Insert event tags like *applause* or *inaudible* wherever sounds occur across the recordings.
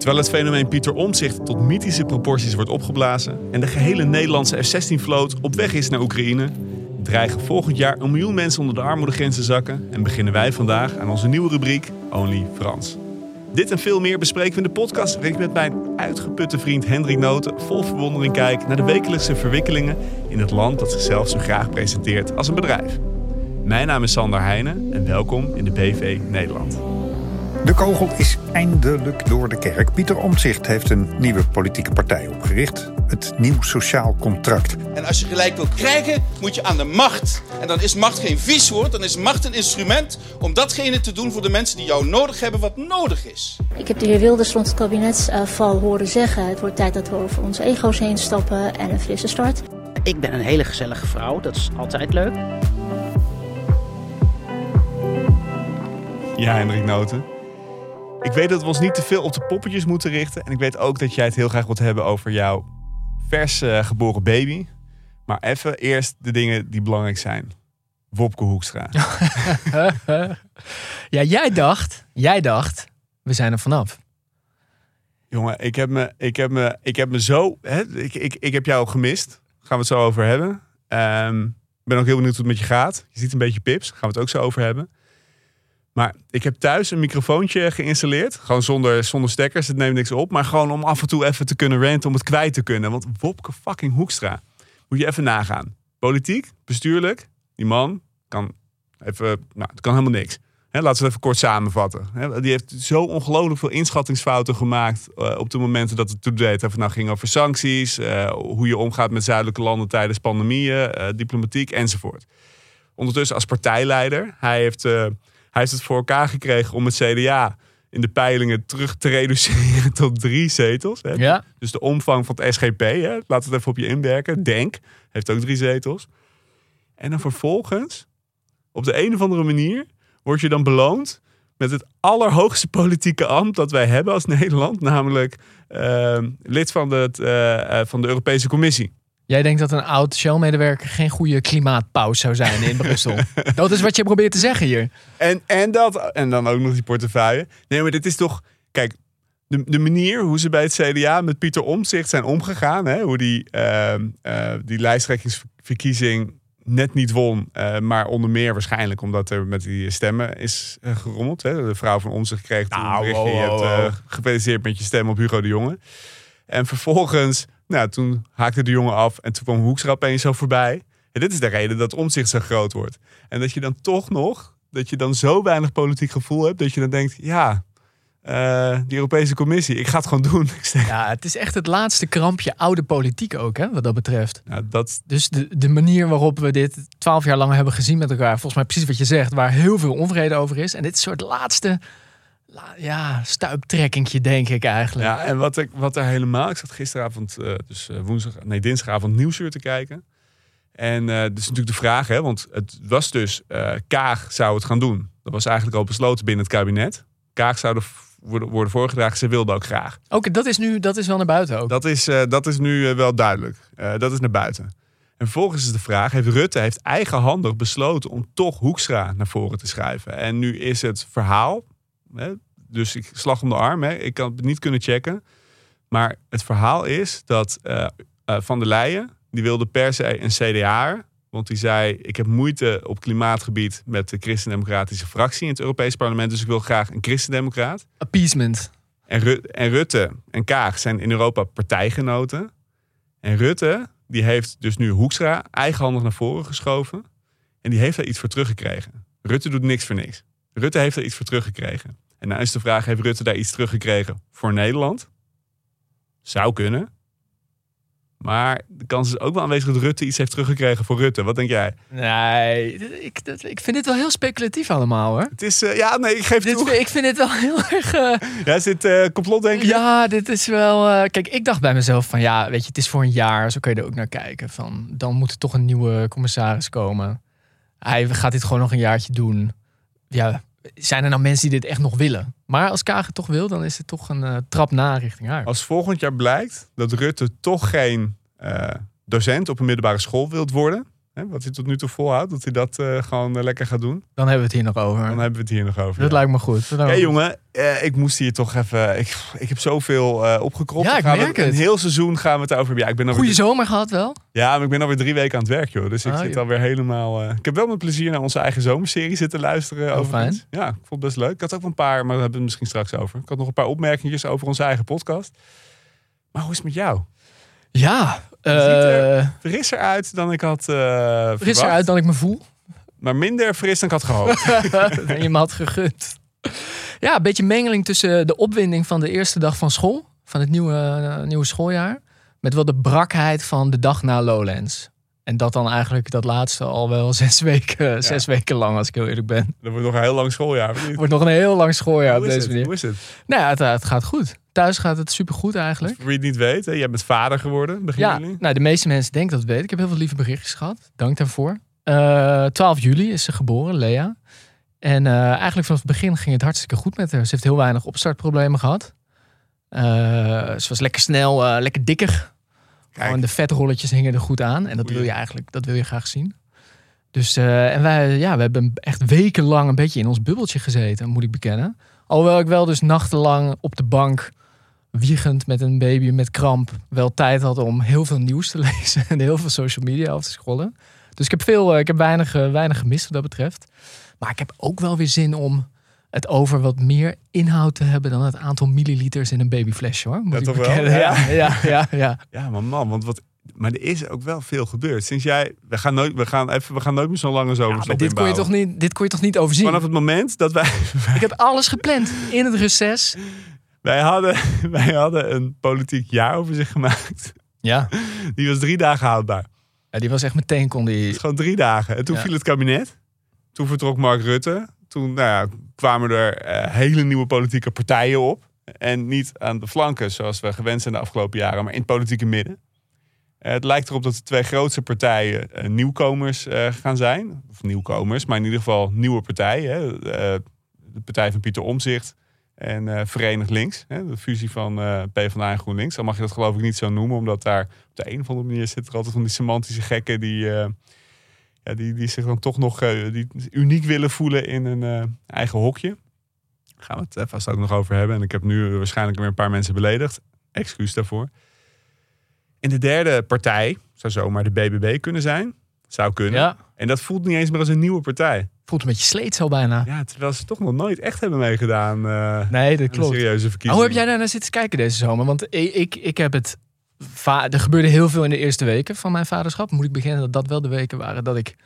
Terwijl het fenomeen Pieter Omtzigt tot mythische proporties wordt opgeblazen en de gehele Nederlandse F-16-vloot op weg is naar Oekraïne, dreigen volgend jaar een miljoen mensen onder de armoedegrens te zakken en beginnen wij vandaag aan onze nieuwe rubriek Only Frans. Dit en veel meer bespreken we in de podcast waarin ik met mijn uitgeputte vriend Hendrik Noten vol verwondering kijk naar de wekelijkse verwikkelingen in het land dat zichzelf zo graag presenteert als een bedrijf. Mijn naam is Sander Heijnen en welkom in de BV Nederland. De kogel is eindelijk door de kerk. Pieter Omtzigt heeft een nieuwe politieke partij opgericht. Het Nieuw Sociaal Contract. En als je gelijk wilt krijgen, moet je aan de macht. En dan is macht geen vies woord, dan is macht een instrument om datgene te doen voor de mensen die jou nodig hebben wat nodig is. Ik heb de heer Wilders rond het kabinetsval horen zeggen... het wordt tijd dat we over onze ego's heen stappen en een frisse start. Ik ben een hele gezellige vrouw, dat is altijd leuk. Ja, Hendrik Noten. Ik weet dat we ons niet te veel op de poppetjes moeten richten. En ik weet ook dat jij het heel graag wilt hebben over jouw vers eh, geboren baby. Maar even eerst de dingen die belangrijk zijn. Wopke Hoekstra. *laughs* ja, jij dacht, jij dacht, we zijn er vanaf. Jongen, ik heb me, ik heb me, ik heb me zo. Hè, ik, ik, ik heb jou gemist. Gaan we het zo over hebben. Ik ben ook heel benieuwd hoe het met je gaat. Je ziet een beetje pips. Gaan we het ook zo over hebben. Maar ik heb thuis een microfoontje geïnstalleerd. Gewoon zonder, zonder stekkers. Het neemt niks op. Maar gewoon om af en toe even te kunnen ranten. Om het kwijt te kunnen. Want Wopke fucking Hoekstra. Moet je even nagaan. Politiek, bestuurlijk. Die man kan even... Nou, kan helemaal niks. Laten we het even kort samenvatten. Die heeft zo ongelooflijk veel inschattingsfouten gemaakt uh, op de momenten dat het toe deed. Nou ging over sancties, uh, hoe je omgaat met zuidelijke landen tijdens pandemieën, uh, diplomatiek enzovoort. Ondertussen als partijleider, hij heeft, hij heeft het voor elkaar gekregen om het CDA in de peilingen terug te reduceren *laughs* tot drie zetels. Hè. Ja. Dus de omvang van het SGP, hè, laat het even op je inwerken. Denk, heeft ook drie zetels. En dan vervolgens, op de een of andere manier word je dan beloond met het allerhoogste politieke ambt dat wij hebben als *laughs* Nederland, namelijk uh, lid van de, uh, van de Europese Commissie. Jij denkt dat een oud Shell-medewerker geen goede klimaatpaus zou zijn in Brussel. *laughs* dat is wat je probeert te zeggen hier. En, en, dat, en dan ook nog die portefeuille. Nee, maar dit is toch. Kijk, de, de manier hoe ze bij het CDA met Pieter Omtzigt zijn omgegaan, hè, hoe die, uh, die lijsttrekkingsverkiezing net niet won. Uh, maar onder meer waarschijnlijk omdat er met die stemmen is uh, gerommeld. Hè. De vrouw van Omtzigt kreeg toen nou, een berichtje. Oh, oh, oh. Je hebt uh, gefeliciteerd met je stem op Hugo de Jonge. En vervolgens, nou, toen haakte de jongen af. En toen kwam Hoekstra opeens zo voorbij. En dit is de reden dat Omtzigt zo groot wordt. En dat je dan toch nog, dat je dan zo weinig politiek gevoel hebt. Dat je dan denkt, ja, uh, die Europese Commissie. Ik ga het gewoon doen. *laughs* Ja, het is echt het laatste krampje oude politiek ook, hè, wat dat betreft. Ja, dat... Dus de, de manier waarop we dit twaalf jaar lang hebben gezien met elkaar, volgens mij precies wat je zegt, waar heel veel onvrede over is. En dit soort laatste ja, stuiptrekkingje, denk ik eigenlijk. Ja, en wat, ik, wat er helemaal... Ik zat gisteravond, uh, dus woensdag, nee, dinsdagavond nieuwsuur te kijken. En uh, dus natuurlijk de vraag, hè, want het was dus, Kaag zou het gaan doen. Dat was eigenlijk al besloten binnen het kabinet. Kaag zou de worden, worden voorgedragen. Ze wilde ook graag. Oké, dat is nu dat is wel naar buiten ook. Dat is, dat is nu wel duidelijk. Dat is naar buiten. En vervolgens is de vraag: heeft Rutte heeft eigenhandig besloten om toch Hoekstra naar voren te schrijven? En nu is het verhaal, hè, dus ik slag om de arm, hè, ik kan het niet kunnen checken. Maar het verhaal is dat Van der Leyen, die wilde per se een CDA want die zei: Ik heb moeite op klimaatgebied met de christendemocratische fractie in het Europees Parlement. Dus ik wil graag een christendemocraat. Appeasement. En, Ru en Rutte en Kaag zijn in Europa partijgenoten. En Rutte, die heeft dus nu Hoekstra eigenhandig naar voren geschoven. En die heeft daar iets voor teruggekregen. Rutte doet niks voor niks. Rutte heeft er iets voor teruggekregen. En nou is de vraag: heeft Rutte daar iets teruggekregen voor Nederland? Zou kunnen. Maar de kans is ook wel aanwezig dat Rutte iets heeft teruggekregen voor Rutte. Wat denk jij? Nee, ik, ik vind dit wel heel speculatief allemaal hoor. Het is, uh, ja, nee, ik geef dit, toe. Ik vind dit wel heel *laughs* erg... Uh, ja, is dit uh, complot denk je? Ja, dit is wel... kijk, ik dacht bij mezelf van ja, weet je, het is voor een jaar. Zo kun je er ook naar kijken. Van, dan moet er toch een nieuwe commissaris komen. Hij gaat dit gewoon nog een jaartje doen. Ja, zijn er nou mensen die dit echt nog willen? Maar als Kaag het toch wil, dan is het toch een uh, trap na richting haar. Als volgend jaar blijkt dat Rutte toch geen uh, docent op een middelbare school wilt worden, hè, wat hij tot nu toe volhoudt, dat hij dat eh, gewoon eh, lekker gaat doen. Dan hebben we het hier nog over. Dan hebben we het hier nog over. dat ja. lijkt me goed. Hé jongen, eh, ik moest hier toch even. Ik, ik heb zoveel opgekropt. Ja, ik gaan we merk Een het. heel seizoen gaan we het over hebben. Ja, ik ben Goeie zomer gehad wel. ja, maar ik ben alweer drie weken aan het werk, joh. Dus ik Ah, zit joh. alweer helemaal. ik heb wel met plezier naar onze eigen zomerserie zitten luisteren. Oh, overigens. Ja, ik vond het best leuk. Ik had ook een paar, maar daar hebben we het misschien straks over. Ik had nog een paar opmerkingen over onze eigen podcast. Maar hoe is het met jou? Ja. Ziet er eh Frisser uit dan ik had eh frisser verwacht, uit dan ik me voel. Maar minder fris dan ik had gehoopt. *laughs* en je me had gegund. Ja, een beetje mengeling tussen de opwinding van de eerste dag van school. Van het nieuwe, eh, nieuwe schooljaar. Met wel de brakheid van de dag na Lowlands. En dat dan eigenlijk dat laatste al wel *laughs* zes weken, zes weken lang, als ik heel eerlijk ben. Dat wordt nog een heel lang schooljaar. Wordt nog een heel lang schooljaar op Hoe deze het? manier. Hoe is het? Nou ja, het, het gaat goed. Thuis gaat het supergoed eigenlijk. Voor wie het niet weet, hè, jij bent vader geworden, begin Ja, nou, de meeste mensen denken dat het weten. Ik heb heel veel lieve berichtjes gehad. Dank daarvoor. Eh 12 juli is ze geboren, Lea. En eh, eigenlijk vanaf het begin ging het hartstikke goed met haar. Ze heeft heel weinig opstartproblemen gehad. Eh, ze was lekker snel, eh, lekker dikker. Gewoon de vetrolletjes hingen er goed aan. En dat wil je eigenlijk dat wil je graag zien. Dus, eh, en wij, ja, we hebben echt wekenlang een beetje in ons bubbeltje gezeten, moet ik bekennen. Alhoewel ik wel dus nachtenlang op de bank, wiegend met een baby met kramp, wel tijd had om heel veel nieuws te *laughs* lezen en heel veel social media af te scrollen. Dus ik heb, veel, eh, ik heb weinig, eh, weinig gemist wat dat betreft. Maar ik heb ook wel weer zin om het over wat meer inhoud te hebben dan het aantal milliliters in een babyflesje hoor. Moet Ja, toch wel? Ja. Ja, ja, ja, ja. *laughs* Ja, maar man, want wat. Maar er is ook wel veel gebeurd. Sinds jij. We gaan nooit, we gaan even, we gaan nooit meer zo'n lange Ja, zomerstop maar dit kon, je toch niet, dit kon je toch niet overzien? Vanaf het moment dat wij. Ik heb alles gepland in het reces. Wij hadden, *laughs* wij hadden een politiek jaaroverzicht gemaakt. Ja. *laughs* Die was drie dagen houdbaar. ja, die was echt meteen kon Het die... is gewoon drie dagen. En toen Ja. viel het kabinet. Toen vertrok Mark Rutte. Toen nou ja, kwamen er eh, hele nieuwe politieke partijen op. En niet aan de flanken, zoals we gewend zijn de afgelopen jaren, maar in het politieke midden. Eh, het lijkt erop dat de twee grootste partijen eh, nieuwkomers gaan zijn. Of nieuwkomers, maar in ieder geval nieuwe partijen. Hè. De partij van Pieter Omzicht en eh Verenigd Links. Hè. De fusie van eh PvdA en GroenLinks. Dan mag je dat geloof ik niet zo noemen, omdat daar op de een of andere manier zit er altijd van die semantische gekken die, eh, ja, die, die zich dan toch nog die uniek willen voelen in een eigen hokje. Daar gaan we het vast ook nog over hebben. En ik heb nu waarschijnlijk weer een paar mensen beledigd. Excuus daarvoor. En de derde partij zou zomaar de BBB kunnen zijn. Zou kunnen. Ja, En dat voelt niet eens meer als een nieuwe partij. Voelt een beetje sleet al bijna. Ja, terwijl ze toch nog nooit echt hebben meegedaan. eh Nee, dat klopt. serieuze Maar verkiezingen. hoe heb jij daar naar zitten kijken deze zomer? Want ik, ik, ik heb het... Er gebeurde heel veel in de eerste weken van mijn vaderschap. Moet ik beginnen dat dat wel de weken waren dat ik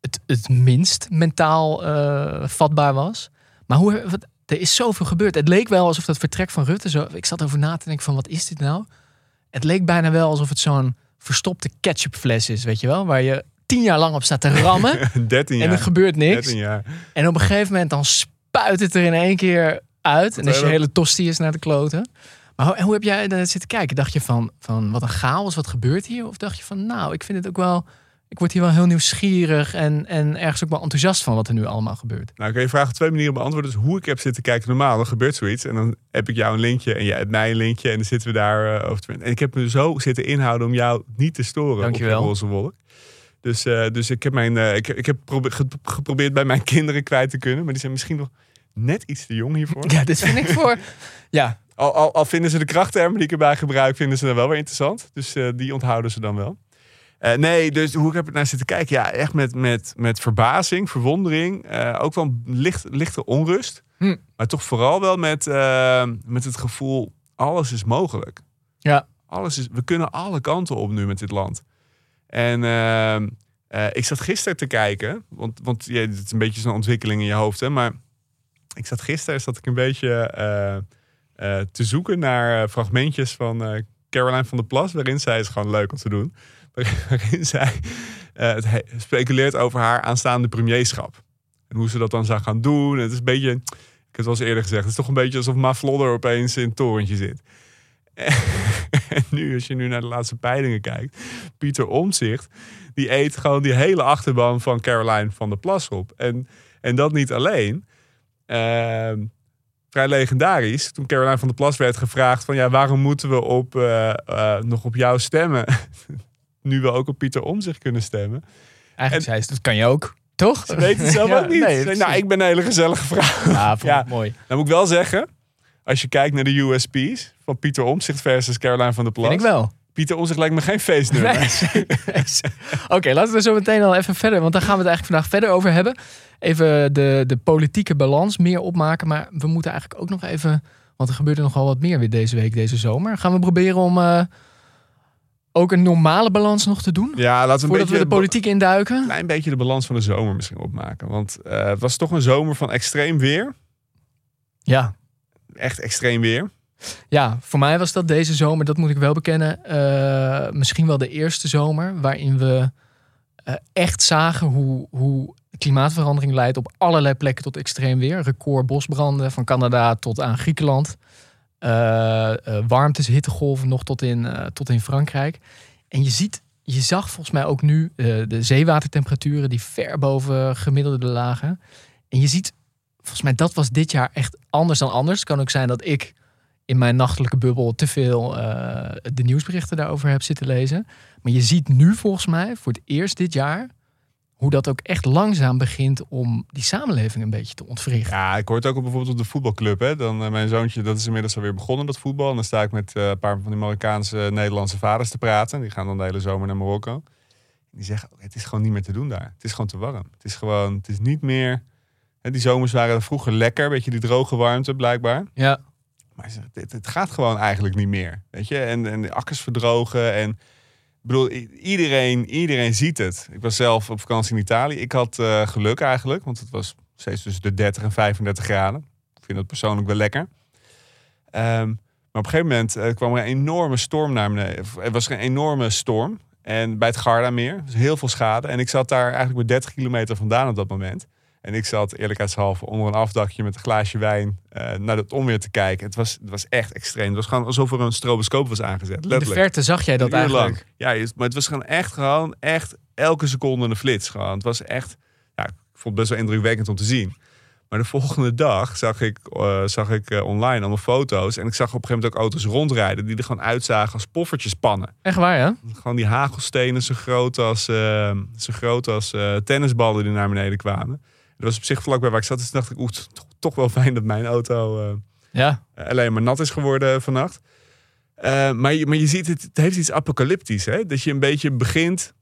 het, het minst mentaal eh, vatbaar was. Maar hoe, wat, er is zoveel gebeurd. Het leek wel alsof dat vertrek van Rutte zo... Ik zat over na te denken van wat is dit nou? Het leek bijna wel alsof het zo'n verstopte ketchupfles is, weet je wel? Waar je tien jaar lang op staat te rammen *laughs* 13 jaar. en er gebeurt niks. 13 jaar. En op een gegeven moment dan spuit het er in één keer uit. En als je hele tosti is naar de kloten. Maar hoe, en hoe heb jij daar zitten kijken? Dacht je van, van wat een chaos, wat gebeurt hier? Of dacht je van nou, ik vind het ook wel... Ik word hier wel heel nieuwsgierig en, en ergens ook wel enthousiast van wat er nu allemaal gebeurt. Nou, ik kan je vraag op twee manieren beantwoorden. Dus hoe ik heb zitten kijken normaal, dan gebeurt zoiets. En dan heb ik jou een linkje en jij hebt mij een linkje. En dan zitten we daar eh, over te En ik heb me zo zitten inhouden om jou niet te storen Dankjewel. op je roze wolk. Dus, eh, dus ik heb, mijn, eh, ik, ik heb probe- ge- geprobeerd bij mijn *laughs* kinderen kwijt te kunnen. Maar die zijn misschien nog net iets te jong hiervoor. Ja, dit vind ik voor... *laughs* Ja, Al, al, al vinden ze de krachttermen die ik erbij gebruik, vinden ze dan wel weer interessant. Dus eh, die onthouden ze dan wel. Nee, dus hoe ik heb het naar zitten kijken. Ja, echt met, met, met verbazing, verwondering. ook wel een licht, lichte onrust. Hm. Maar toch vooral wel met, met het gevoel, alles is mogelijk. ja. Alles is, we kunnen alle kanten op nu met dit land. En ehm, eh, ik zat gisteren te kijken, want, want het is een beetje zo'n ontwikkeling in je hoofd, hè, maar ik zat gisteren zat ik een beetje eh, eh, te zoeken naar fragmentjes van Caroline van der Plas, waarin zij is gewoon leuk om te doen, *laughs* waarin zij het he- speculeert over haar aanstaande premierschap. En hoe ze dat dan zou gaan doen. En het is een beetje, ik heb het eens eerder gezegd, het is toch een beetje alsof Ma Flodder opeens in het torentje zit. En nu, als je nu naar de laatste peilingen kijkt, Pieter Omzicht, die eet gewoon die hele achterban van Caroline van der Plas op. En, en dat niet alleen. Ehm, vrij legendarisch. Toen Caroline van der Plas werd gevraagd van ja, waarom moeten we op, eh, eh, nog op jou stemmen? *laughs* nu we ook op Pieter Omzicht kunnen stemmen. Eigenlijk En- zei ze, dat kan je ook. Toch? Ze weten het zelf *laughs* Ja, ook niet. nee, nou, ik ben een hele gezellige vrouw. Ja, vond Ja. ik mooi. Dan moet ik wel zeggen, als je kijkt naar de USP's van Pieter Omzicht versus Caroline van der Plas. Vind ik wel. Pieter Omzicht lijkt me geen feestnummer. Nee. *laughs* Oké, laten we zo meteen al even verder. Want daar gaan we het eigenlijk vandaag verder over hebben. Even de, de politieke balans meer opmaken. Maar we moeten eigenlijk ook nog even... Want er gebeurde nogal wat meer weer deze week, deze zomer. Gaan we proberen om eh, ook een normale balans nog te doen? Ja, laten we een Voordat we de politiek induiken? een klein beetje de balans van de zomer misschien opmaken. Want eh, het was toch een zomer van extreem weer. Ja. Echt extreem weer. Ja, voor mij was dat deze zomer, dat moet ik wel bekennen, eh, misschien wel de eerste zomer waarin we eh, echt zagen hoe, hoe klimaatverandering leidt op allerlei plekken tot extreem weer. Record bosbranden van Canada tot aan Griekenland. Eh, warmtes, hittegolven nog tot in, tot in Frankrijk. En je ziet, je zag volgens mij ook nu de zeewatertemperaturen die ver boven gemiddelde lagen. En je ziet, volgens mij dat was dit jaar echt anders dan anders. Kan ook zijn dat ik in mijn nachtelijke bubbel te veel eh, de nieuwsberichten daarover heb zitten lezen. Maar je ziet nu volgens mij voor het eerst dit jaar hoe dat ook echt langzaam begint om die samenleving een beetje te ontwrichten. Ja, ik hoor het ook bijvoorbeeld op de voetbalclub. Hè. Dan, eh, mijn zoontje, dat is inmiddels alweer begonnen, dat voetbal. En dan sta ik met eh, een paar van die Marokkaanse Nederlandse vaders te praten. Die gaan dan de hele zomer naar Marokko. Die zeggen, het is gewoon niet meer te doen daar. Het is gewoon te warm. Het is gewoon, het is niet meer... Die zomers waren vroeger lekker, weet je, die droge warmte blijkbaar. Ja, Maar zegt, het, gaat gewoon eigenlijk niet meer. Weet je, en, en de akkers verdrogen. En ik bedoel, iedereen, iedereen ziet het. Ik was zelf op vakantie in Italië. Ik had eh, geluk eigenlijk, want het was steeds tussen de 30 en 35 graden. Ik vind dat persoonlijk wel lekker. Ehm, maar op een gegeven moment eh, kwam er een enorme storm naar beneden. Er was een enorme storm. En bij het Gardameer, dus heel veel schade. En ik zat daar eigenlijk maar 30 kilometer vandaan op dat moment. En ik zat eerlijkheidshalve onder een afdakje met een glaasje wijn eh, naar het onweer te kijken. Het was, het was echt extreem. Het was gewoon alsof er een stroboscoop was aangezet. in de verte zag jij dat lang. eigenlijk. Ja, maar het was gewoon echt gewoon echt elke seconde een flits. Gewoon. Het was echt, ja, ik vond het best wel indrukwekkend om te zien. Maar de volgende dag zag ik, eh, zag ik eh, online allemaal foto's. En ik zag op een gegeven moment ook auto's rondrijden die er gewoon uitzagen als poffertjes pannen. Echt waar, ja? Gewoon die hagelstenen zo groot als, zo groot als tennisballen die naar beneden kwamen. Dat was op zich vlakbij waar ik zat. Dus dacht ik, oeh, toch, toch wel fijn dat mijn auto eh, Ja. alleen maar nat is geworden vannacht. Eh, maar, je, maar je ziet, het, het heeft iets apocalyptisch. Hè? Dat je een beetje begint.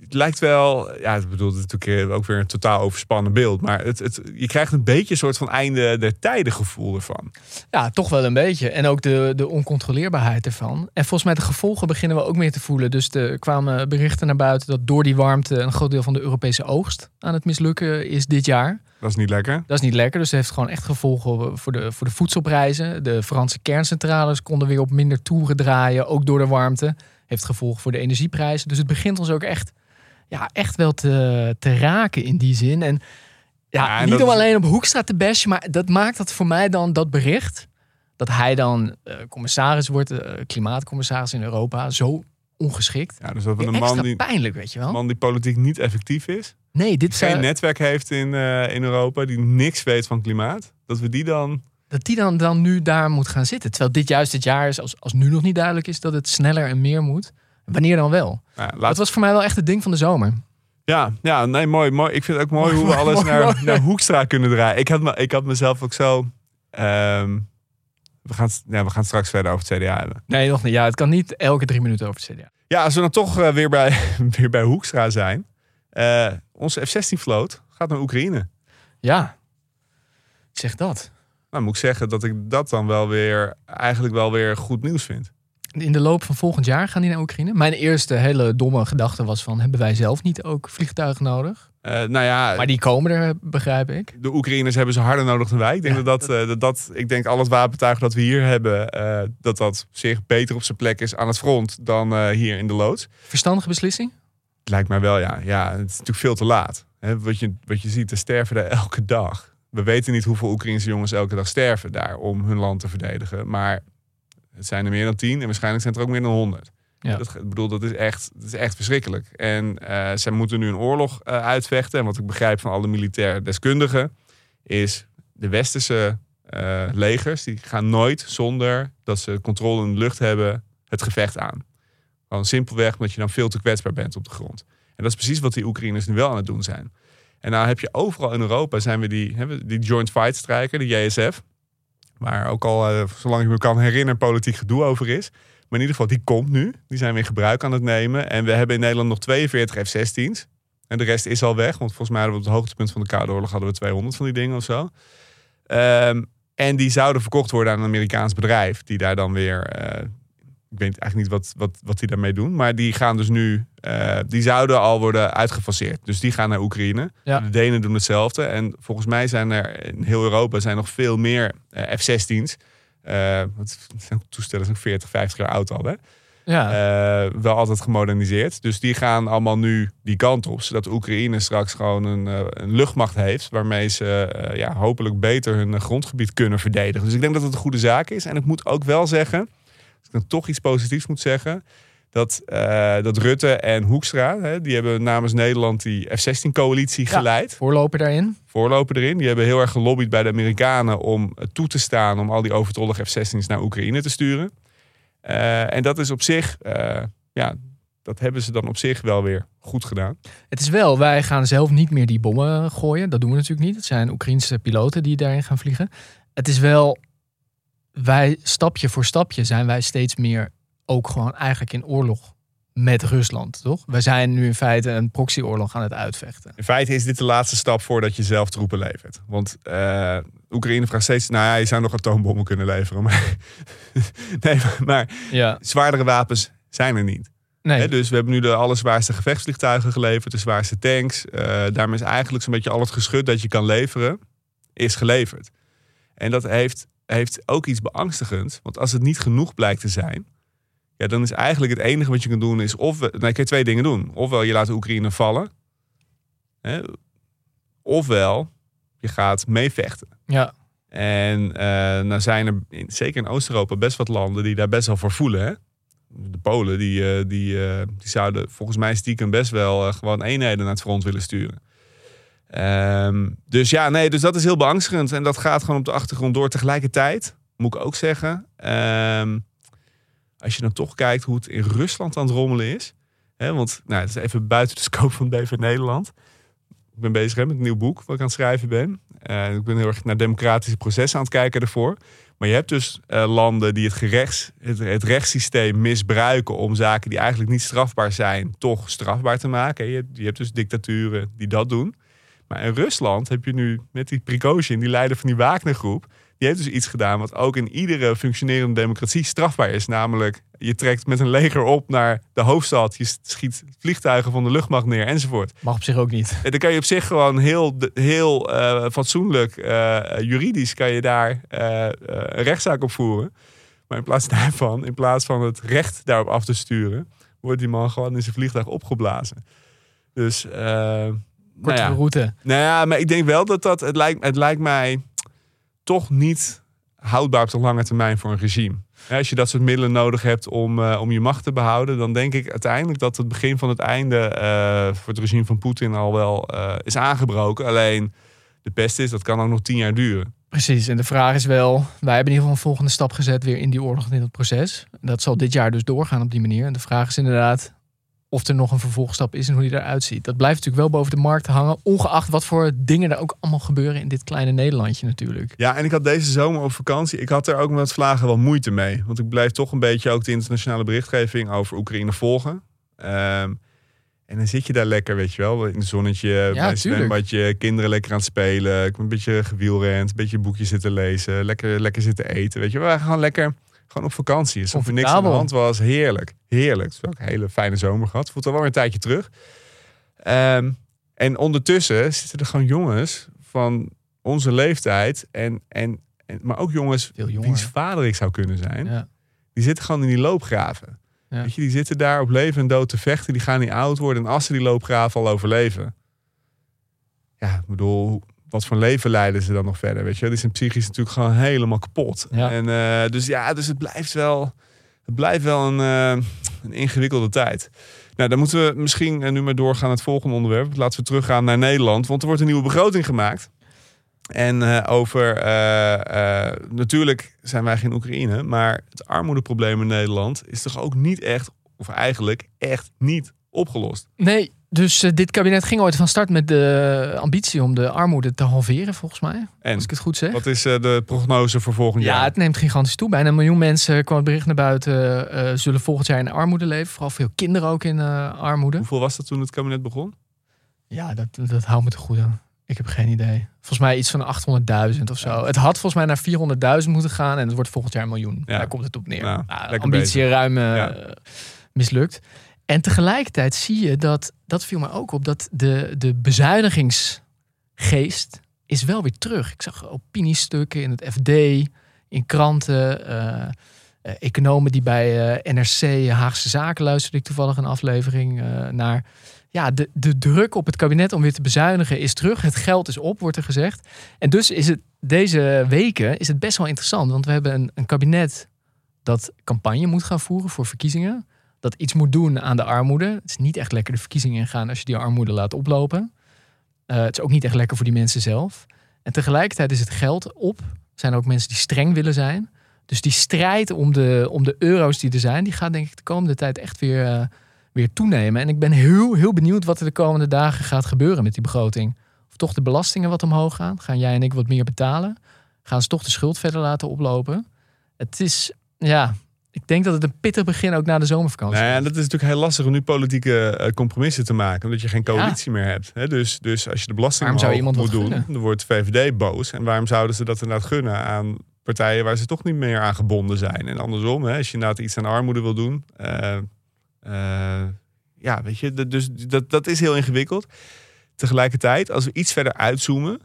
Het lijkt wel, ja, ik bedoel, het is natuurlijk eh, ook weer een totaal overspannen beeld. Maar het, het, je krijgt een beetje een soort van einde der tijden gevoel ervan. Ja, toch wel een beetje. En ook de, de oncontroleerbaarheid ervan. En volgens mij de gevolgen beginnen we ook meer te voelen. Dus er kwamen berichten naar buiten dat door die warmte een groot deel van de Europese oogst aan het mislukken is dit jaar. Dat is niet lekker. Dat is niet lekker, dus het heeft gewoon echt gevolgen voor de, voor de voedselprijzen. De Franse kerncentrales konden weer op minder toeren draaien, ook door de warmte. Heeft gevolgen voor de energieprijzen. Dus het begint ons ook echt, ja, echt wel te, te raken in die zin. En ja, Ja, en niet dat om alleen op Hoekstra te bashen, maar dat maakt dat voor mij dan dat bericht... dat hij dan eh, commissaris wordt, eh, klimaatcommissaris in Europa, zo ongeschikt. Ja, dus dat we een man die, pijnlijk, weet je wel? man die politiek niet effectief is. nee, dit geen netwerk heeft in, eh, in Europa. Die niks weet van klimaat. Dat we die dan... dat die dan, dan nu daar moet gaan zitten. Terwijl dit juist het jaar is, als, als nu nog niet duidelijk is dat het sneller en meer moet. Wanneer dan wel? Nou, Dat was voor mij wel echt het ding van de zomer. ja, ja, nee, mooi, mooi. Ik vind het ook mooi hoe we *laughs* alles mooi, naar, mooi. naar Hoekstra kunnen draaien. Ik had, me, ik had mezelf ook zo... ehm, we, gaan, ja, we gaan straks verder over het CDA hebben. Nee, nog niet. Ja, het kan niet elke drie minuten over het CDA. Ja, als we dan toch eh, weer, bij, *laughs* weer bij Hoekstra zijn. eh, onze F-16-vloot gaat naar Oekraïne. Ja, zeg dat. Nou, moet ik zeggen dat ik dat dan wel weer... eigenlijk wel weer goed nieuws vind. In de loop van volgend jaar gaan die naar Oekraïne. Mijn eerste hele domme gedachte was van... hebben wij zelf niet ook vliegtuigen nodig? Eh, nou ja, Maar die komen er, begrijp ik. de Oekraïners hebben ze harder nodig dan wij. Ik denk Ja, dat, dat, eh, dat, dat ik denk al het wapentuig dat we hier hebben, eh, dat dat zich beter op zijn plek is aan het front dan hier in de loods. Verstandige beslissing? Lijkt mij wel, ja. Ja, het is natuurlijk veel te laat. Hè, wat, je, wat je ziet, er sterven er elke dag. We weten niet hoeveel Oekraïnse jongens elke dag sterven daar om hun land te verdedigen. Maar het zijn er meer dan tien en waarschijnlijk zijn er ook meer dan honderd. Ja. Dat, ik bedoel, dat is echt, dat is echt verschrikkelijk. En eh zij moeten nu een oorlog eh, uitvechten. En wat ik begrijp van alle militair deskundigen, is de westerse eh, legers, die gaan nooit zonder dat ze controle in de lucht hebben, het gevecht aan. Gewoon simpelweg omdat je dan veel te kwetsbaar bent op de grond. En dat is precies wat die Oekraïners nu wel aan het doen zijn. En nou heb je overal in Europa zijn we die, hebben we die Joint Fight Strijker, de JSF. Waar ook al, eh, zolang ik me kan herinneren, politiek gedoe over is. Maar in ieder geval, die komt nu. Die zijn we in gebruik aan het nemen. En we hebben in Nederland nog 42 F-16's. En de rest is al weg. Want volgens mij hadden we op het hoogtepunt van de Koude Oorlog hadden we 200 van die dingen of zo. Ehm, en die zouden verkocht worden aan een Amerikaans bedrijf. Die daar dan weer... eh, ik weet eigenlijk niet wat, wat, wat die daarmee doen. Maar die gaan dus nu... eh, die zouden al worden uitgefaseerd. Dus die gaan naar Oekraïne. Ja. De Denen doen hetzelfde. En volgens mij zijn er in heel Europa zijn nog veel meer eh, F-16's. Eh, wat zijn toestellen zijn ook 40, 50 jaar oud al. Hè? Ja. Eh, wel altijd gemoderniseerd. Dus die gaan allemaal nu die kant op. Zodat Oekraïne straks gewoon een, eh, een luchtmacht heeft. Waarmee ze ja, hopelijk beter hun grondgebied kunnen verdedigen. Dus ik denk dat het een goede zaak is. En ik moet ook wel zeggen, als ik dan toch iets positiefs moet zeggen. Dat, eh, dat Rutte en Hoekstra, hè, die hebben namens Nederland die F-16-coalitie Ja. geleid Voorloper daarin. voorloper erin. Die hebben heel erg gelobbyd bij de Amerikanen om toe te staan om al die overtollige F-16's naar Oekraïne te sturen. Eh, en dat is op zich, eh, ja, dat hebben ze dan op zich wel weer goed gedaan. Het is wel, wij gaan zelf niet meer die bommen gooien. Dat doen we natuurlijk niet. Het zijn Oekraïnse piloten die daarin gaan vliegen. Het is wel, wij stapje voor stapje zijn wij steeds meer ook gewoon eigenlijk in oorlog met Rusland, toch? We zijn nu in feite een proxyoorlog aan het uitvechten. In feite is dit de laatste stap voordat je zelf troepen levert. Want eh, Oekraïne vraagt steeds, nou ja, je zou nog atoombommen kunnen leveren. Maar, *laughs* nee, maar Ja, zwaardere wapens zijn er niet. nee. Dus we hebben nu de allerzwaarste gevechtsvliegtuigen geleverd, de zwaarste tanks. Eh, daarmee is eigenlijk zo'n beetje al het geschut dat je kan leveren, is geleverd. En dat heeft, heeft ook iets beangstigends. Want als het niet genoeg blijkt te zijn, ja, dan is eigenlijk het enige wat je kan doen is of nee, je kan twee dingen doen. Ofwel je laat de Oekraïne vallen, hè, ofwel je gaat meevechten. ja, En eh nou zijn er in, zeker in Oost-Europa best wat landen die daar best wel voor voelen. Hè? De Polen die, eh, die, eh, die zouden volgens mij stiekem best wel gewoon eenheden naar het front willen sturen. Ehm, dus ja, nee, dus dat is heel beangstigend. En dat gaat gewoon op de achtergrond door. Tegelijkertijd moet ik ook zeggen, ehm, als je dan toch kijkt hoe het in Rusland aan het rommelen is. Hè, want nou, het is even buiten de *laughs* scope van BV Nederland. Ik ben bezig met een nieuw boek wat ik aan het schrijven ben. Eh, ik ben heel erg naar democratische processen aan het kijken daarvoor. Maar je hebt dus eh, landen die het, gerechts, het, het rechtssysteem misbruiken om zaken die eigenlijk niet strafbaar zijn, toch strafbaar te maken. Je, je hebt dus dictaturen die dat doen. Maar in Rusland heb je nu met die Prigozhin, die leider van die Wagner-groep, die heeft dus iets gedaan wat ook in iedere functionerende democratie strafbaar is. Namelijk, je trekt met een leger op naar de hoofdstad, je schiet vliegtuigen van de luchtmacht neer enzovoort. mag op zich ook niet. En dan kan je op zich gewoon heel, heel eh, fatsoenlijk, eh, juridisch, kan je daar eh, een rechtszaak op voeren. Maar in plaats daarvan, in plaats van het recht daarop af te sturen, wordt die man gewoon in zijn vliegtuig opgeblazen. Dus, eh nou Kortere ja. route. Nou ja, maar ik denk wel dat dat, het lijkt, het lijkt mij toch niet houdbaar op de lange termijn voor een regime. Als je dat soort middelen nodig hebt om, eh, om je macht te behouden, dan denk ik uiteindelijk dat het begin van het einde eh, voor het regime van Poetin al wel eh, is aangebroken. Alleen de pest is, dat kan ook nog tien jaar duren. Precies, en de vraag is wel, wij hebben in ieder geval een volgende stap gezet weer in die oorlog in dat proces. Dat zal dit jaar dus doorgaan op die manier. En de vraag is inderdaad of er nog een vervolgstap is en hoe die eruit ziet. Dat blijft natuurlijk wel boven de markt hangen, ongeacht wat voor dingen er ook allemaal gebeuren in dit kleine Nederlandje natuurlijk. Ja, en ik had deze zomer op vakantie. Ik had er ook met vlagen wel moeite mee. Want ik blijf toch een beetje ook de internationale berichtgeving over Oekraïne volgen. Ehm, en dan zit je daar lekker, weet je wel, in het zonnetje, bij een zwembadje, kinderen lekker aan het spelen. Ik een beetje gewielrend, een beetje boekjes zitten lezen, lekker, lekker zitten eten. Weet je, we waren gewoon lekker gewoon op vakantie. Alsof er niks aan de hand was. Heerlijk, heerlijk. Het is ook een hele fijne zomer gehad. Voelt al wel een tijdje terug. Ehm, en ondertussen zitten er gewoon jongens van onze leeftijd en, en, en maar ook jongens wiens vader ik zou kunnen zijn. Ja. Die zitten gewoon in die loopgraven. Ja. Weet je, die zitten daar op leven en dood te vechten. Die gaan niet oud worden. En als ze die loopgraven al overleven. Ja, ik bedoel, wat voor leven leiden ze dan nog verder? Weet je, die zijn psychisch natuurlijk gewoon helemaal kapot. Ja. En eh, dus ja, dus het blijft wel, het blijft wel een, eh, een ingewikkelde tijd. Nou, dan moeten we misschien eh, nu maar doorgaan naar het volgende onderwerp. Laten we teruggaan naar Nederland, want er wordt een nieuwe begroting gemaakt. En over, natuurlijk zijn wij geen Oekraïne, maar het armoedeprobleem in Nederland is toch ook niet echt of eigenlijk echt niet opgelost. Nee, dus eh, dit kabinet ging ooit van start met de ambitie om de armoede te halveren, volgens mij. En Als ik het goed zeg. wat is eh, de prognose voor volgend Ja, jaar? het neemt gigantisch toe. Bijna een miljoen mensen kwam het bericht naar buiten. eh, zullen volgend jaar in armoede leven. Vooral veel kinderen ook in armoede. Hoeveel was dat toen het kabinet begon? Ja, dat, dat houdt me te goede. Ik heb geen idee. Volgens mij iets van 800.000 of zo. Het had volgens mij naar 400.000 moeten gaan. En het wordt volgend jaar een miljoen. Ja. Daar komt het op neer. Nou, Nou, lekker ambitie ruim eh, Ja. mislukt. En tegelijkertijd zie je dat, dat viel me ook op, dat de, de bezuinigingsgeest is wel weer terug. Ik zag opiniestukken in het FD, in kranten, eh, eh, economen die bij eh, NRC Haagse Zaken luisterden ik toevallig een aflevering naar. Ja, de, de druk op het kabinet om weer te bezuinigen is terug. Het geld is op, wordt er gezegd. En dus is het deze weken is het best wel interessant. Want we hebben een, een kabinet dat campagne moet gaan voeren voor verkiezingen. Dat iets moet doen aan de armoede. Het is niet echt lekker de verkiezingen ingaan als je die armoede laat oplopen. Eh, het is ook niet echt lekker voor die mensen zelf. En tegelijkertijd is het geld op. Er zijn ook mensen die streng willen zijn. Dus die strijd om de, om de euro's die er zijn, die gaat denk ik de komende tijd echt weer, eh, weer toenemen. En ik ben heel, heel benieuwd wat er de komende dagen gaat gebeuren met die begroting. Of toch de belastingen wat omhoog gaan. Gaan jij en ik wat meer betalen? Gaan ze toch de schuld verder laten oplopen? Het is, ja, ik denk dat het een pittig begin ook na de zomervakantie Nou ja, en dat is natuurlijk heel lastig om nu politieke eh, compromissen te maken. Omdat je geen coalitie meer hebt. Hè? Dus, dus als je de belasting Waarom zou iemand moet doen, gunnen? dan wordt de VVD boos. En waarom zouden ze dat inderdaad gunnen aan partijen waar ze toch niet meer aan gebonden zijn? En andersom, hè, als je inderdaad iets aan armoede wil doen. eh, eh, ja, weet je, dat- dus dat, dat is heel ingewikkeld. Tegelijkertijd, als we iets verder uitzoomen,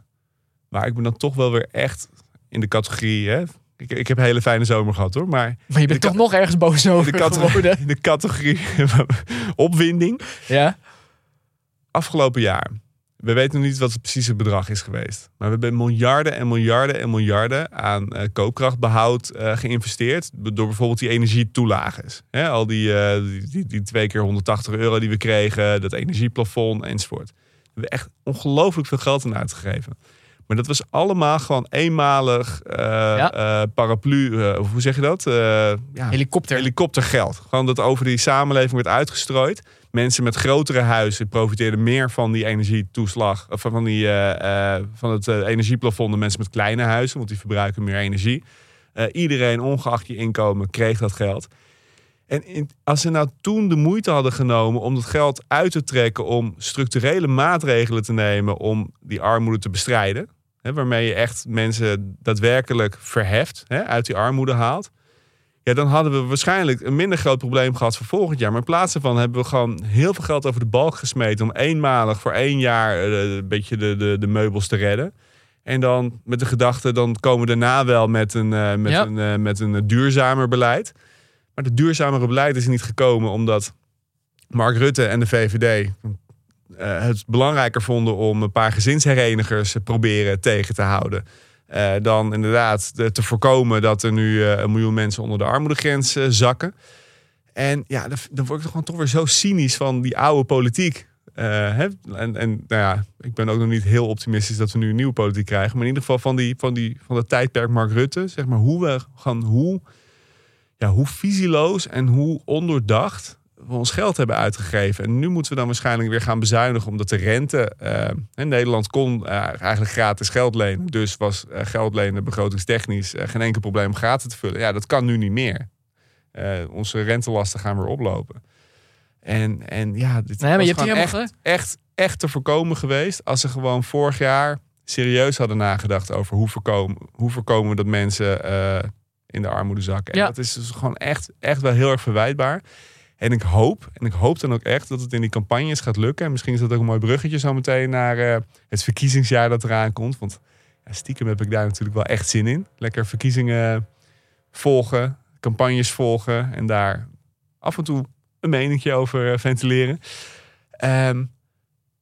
waar ik me dan toch wel weer echt in de categorie. Hè, ik, ik heb een hele fijne zomer gehad hoor, maar Maar je bent toch nog ergens boos over de categorie, de *laughs* categorie opwinding. Ja? Afgelopen jaar. We weten nog niet wat het precieze bedrag is geweest. Maar we hebben miljarden en miljarden en miljarden aan eh, koopkrachtbehoud eh, geïnvesteerd. Door bijvoorbeeld die energietoelages. Hè, al die, eh, die, die, die twee keer 180 euro die we kregen. Dat energieplafond enzovoort. We hebben echt ongelooflijk veel geld aan uitgegeven. Maar dat was allemaal gewoon eenmalig eh, eh, paraplu. of hoe zeg je dat? Ja, Helikopter. helikoptergeld. Gewoon dat over die samenleving werd uitgestrooid. Mensen met grotere huizen profiteerden meer van die energietoeslag. Of van, die, van het energieplafond dan mensen met kleine huizen. Want die verbruiken meer energie. Iedereen, ongeacht je inkomen, kreeg dat geld. En in- als ze nou toen de moeite hadden genomen om dat geld uit te trekken... om structurele maatregelen te nemen om die armoede te bestrijden... Hè, waarmee je echt mensen daadwerkelijk verheft, hè, uit die armoede haalt... Ja, dan hadden we waarschijnlijk een minder groot probleem gehad voor volgend jaar. Maar in plaats daarvan hebben we gewoon heel veel geld over de balk gesmeten... om eenmalig voor één jaar eh, een beetje de, de, de meubels te redden. En dan met de gedachte, dan komen we daarna wel met een, eh, met Ja. een, eh, met een duurzamer beleid. Maar het duurzamere beleid is niet gekomen omdat Mark Rutte en de VVD eh, het belangrijker vonden om een paar gezinsherenigers te proberen tegen te houden. Eh, dan inderdaad de- te voorkomen dat er nu eh, een miljoen mensen onder de armoedegrens zakken. En ja, dan, word ik toch gewoon toch weer zo cynisch van die oude politiek. Hè? En, en nou ja, ik ben ook nog niet heel optimistisch dat we nu een nieuwe politiek krijgen. Maar in ieder geval van, die, van, die, van het tijdperk Mark Rutte. Zeg maar hoe we gaan, hoe, ja, hoe visieloos en hoe ondoordacht we ons geld hebben uitgegeven. En nu moeten we dan waarschijnlijk weer gaan bezuinigen. Omdat de rente... eh, in Nederland kon eh, eigenlijk gratis geld lenen. Dus was eh, geld lenen begrotingstechnisch geen enkel probleem om gaten te vullen. Ja, dat kan nu niet meer. Onze rentelasten gaan weer oplopen. En, en ja, dit Nee, maar was je hebt echt, echt, echt te voorkomen geweest... als ze gewoon vorig jaar serieus hadden nagedacht... over hoe voorkomen, hoe voorkomen we dat mensen in de armoede zakken. En Ja. dat is dus gewoon echt, echt wel heel erg verwijtbaar. En ik hoop, en ik hoop dan ook echt dat het in die campagnes gaat lukken. En misschien is dat ook een mooi bruggetje zo meteen naar eh, het verkiezingsjaar dat eraan komt. Want ja, stiekem heb ik daar natuurlijk wel echt zin in. Lekker verkiezingen volgen, campagnes volgen en daar af en toe een meningje over eh, ventileren. Ehm,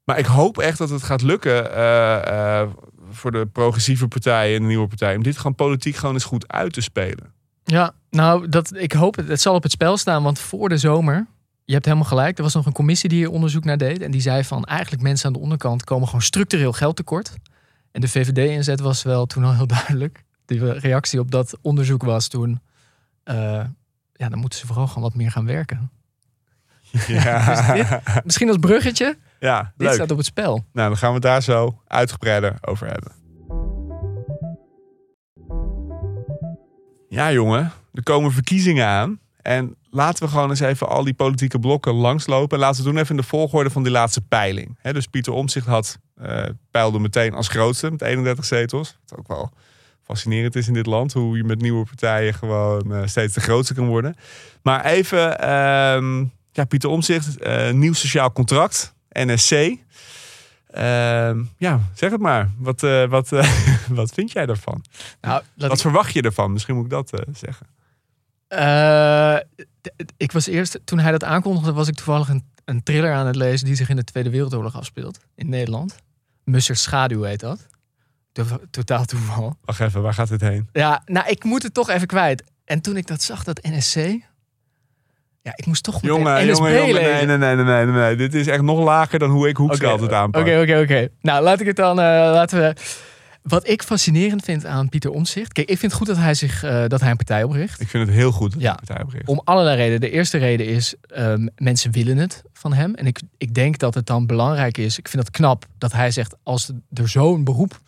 maar ik hoop echt dat het gaat lukken eh, voor de progressieve partijen en de nieuwe partij. Om dit gewoon politiek gewoon eens goed uit te spelen. Ja, nou, dat, ik hoop het. Het zal op het spel staan, want voor de zomer... Je hebt helemaal gelijk. Er was nog een commissie die hier onderzoek naar deed. En die zei van eigenlijk mensen aan de onderkant komen gewoon structureel geld tekort. En de VVD-inzet was wel toen al heel *laughs* duidelijk. De reactie op dat onderzoek was toen... eh, ja, dan moeten ze vooral gewoon wat meer gaan werken. *laughs* Ja, *laughs* Dus dit- Misschien als bruggetje. ja Dit leuk. staat op het spel. Nou, dan gaan we het daar zo uitgebreider over hebben. Ja, jongen. Er komen verkiezingen aan. En laten we gewoon eens even al die politieke blokken langslopen. Laten we doen even in de volgorde van die laatste peiling. Dus Pieter Omtzigt had, eh peilde meteen als grootste met 31 zetels. Wat ook wel fascinerend is in dit land. Hoe je met nieuwe partijen gewoon eh, steeds de grootste kan worden. Maar even, ehm, ja, Pieter Omtzigt, eh, nieuw sociaal contract, NSC. Ehm, ja, zeg het maar. Wat, wat, *laughs* wat vind jij daarvan? Nou, Wat ik, verwacht je ervan? Misschien moet ik dat zeggen. Eh, ik was eerst, toen hij dat aankondigde, was ik toevallig een, een thriller aan het lezen die zich in de Tweede Wereldoorlog afspeelt. In Nederland. Mussers Schaduw heet dat. To- Totaal toeval. Wacht even, waar gaat dit heen? Ja, nou, ik moet het toch even kwijt. En toen ik dat zag, dat NSC. Ja, ik moest toch Jongen, NSB jongen, jongen. Nee, nee, nee, nee, nee, nee. Dit is echt nog lager dan hoe ik Hoekstra altijd aanpak. Oké, oké, oké. Nou, laat ik het dan. eh, laten we. Wat ik fascinerend vind aan Pieter Omtzigt. Kijk, ik vind het goed dat hij zich eh, dat hij een partij opricht. Ik vind het heel goed dat Ja. de partij opricht. Om allerlei redenen. De eerste reden is, ehm, mensen willen het van hem. En ik, ik denk dat het dan belangrijk is. Ik vind het knap dat hij zegt, als er zo'n beroep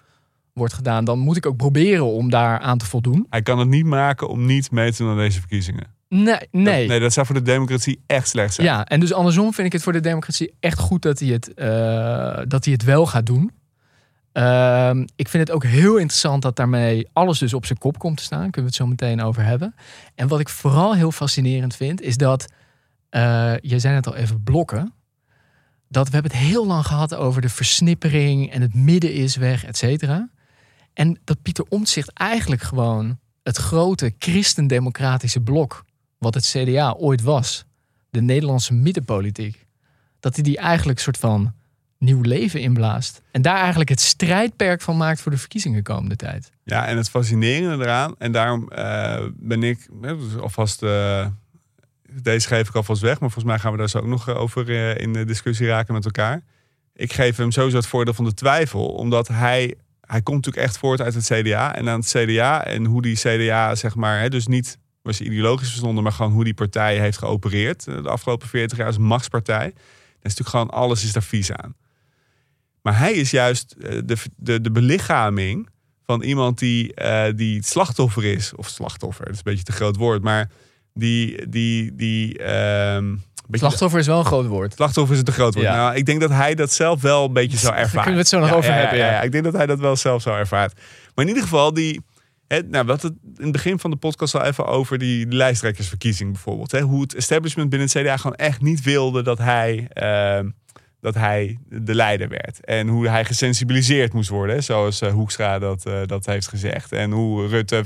wordt gedaan, dan moet ik ook proberen om daar aan te voldoen. Hij kan het niet maken om niet mee te doen aan deze verkiezingen. Nee, Dat, nee. nee, dat zou voor de democratie echt slecht zijn. Ja, en dus andersom vind ik het voor de democratie echt goed dat hij het, eh, dat hij het wel gaat doen. Ehm, ik vind het ook heel interessant dat daarmee alles dus op zijn kop komt te staan. Kunnen we het zo meteen over hebben. En wat ik vooral heel fascinerend vind, is dat, eh je zei het al even, blokken. Dat we hebben het heel lang gehad over de versnippering en het midden is weg, et cetera. En dat Pieter Omtzigt eigenlijk gewoon het grote christendemocratische blok, wat het CDA ooit was, de Nederlandse middenpolitiek, dat hij die eigenlijk soort van nieuw leven inblaast. En daar eigenlijk het strijdperk van maakt voor de verkiezingen komende tijd. Ja, en het fascinerende eraan, en daarom eh, ben ik dus alvast, eh, deze geef ik alvast weg, maar volgens mij gaan we daar zo ook nog over eh, in de discussie raken met elkaar. Ik geef hem sowieso het voordeel van de twijfel, omdat hij, hij komt natuurlijk echt voort uit het CDA. En aan het CDA en hoe die CDA, zeg maar, dus niet was ideologisch verzonden, maar gewoon hoe die partij heeft geopereerd de afgelopen 40 jaar als machtspartij. Dat is natuurlijk gewoon, alles is daar vies aan. Maar hij is juist eh, de, de, de belichaming van iemand die, eh, die het slachtoffer is. Of slachtoffer, dat is een beetje te groot woord. Maar die... die, die ehm, een Slachtoffer is wel een groot woord. Slachtoffer is het te groot woord. Ja. Nou, ik denk dat hij dat zelf wel een beetje zou Daar ervaren. kunnen we het zo nog over hebben, ja. Ik denk dat hij dat wel zelf zou ervaren. Maar in ieder geval, die, hè, nou, we hadden het in het begin van de podcast al even over die lijsttrekkersverkiezing bijvoorbeeld. Hè, hoe het establishment binnen het CDA gewoon echt niet wilde dat hij, ehm, dat hij de leider werd. En hoe hij gesensibiliseerd moest worden, zoals eh, Hoekstra dat, eh, dat heeft gezegd. En hoe Rutte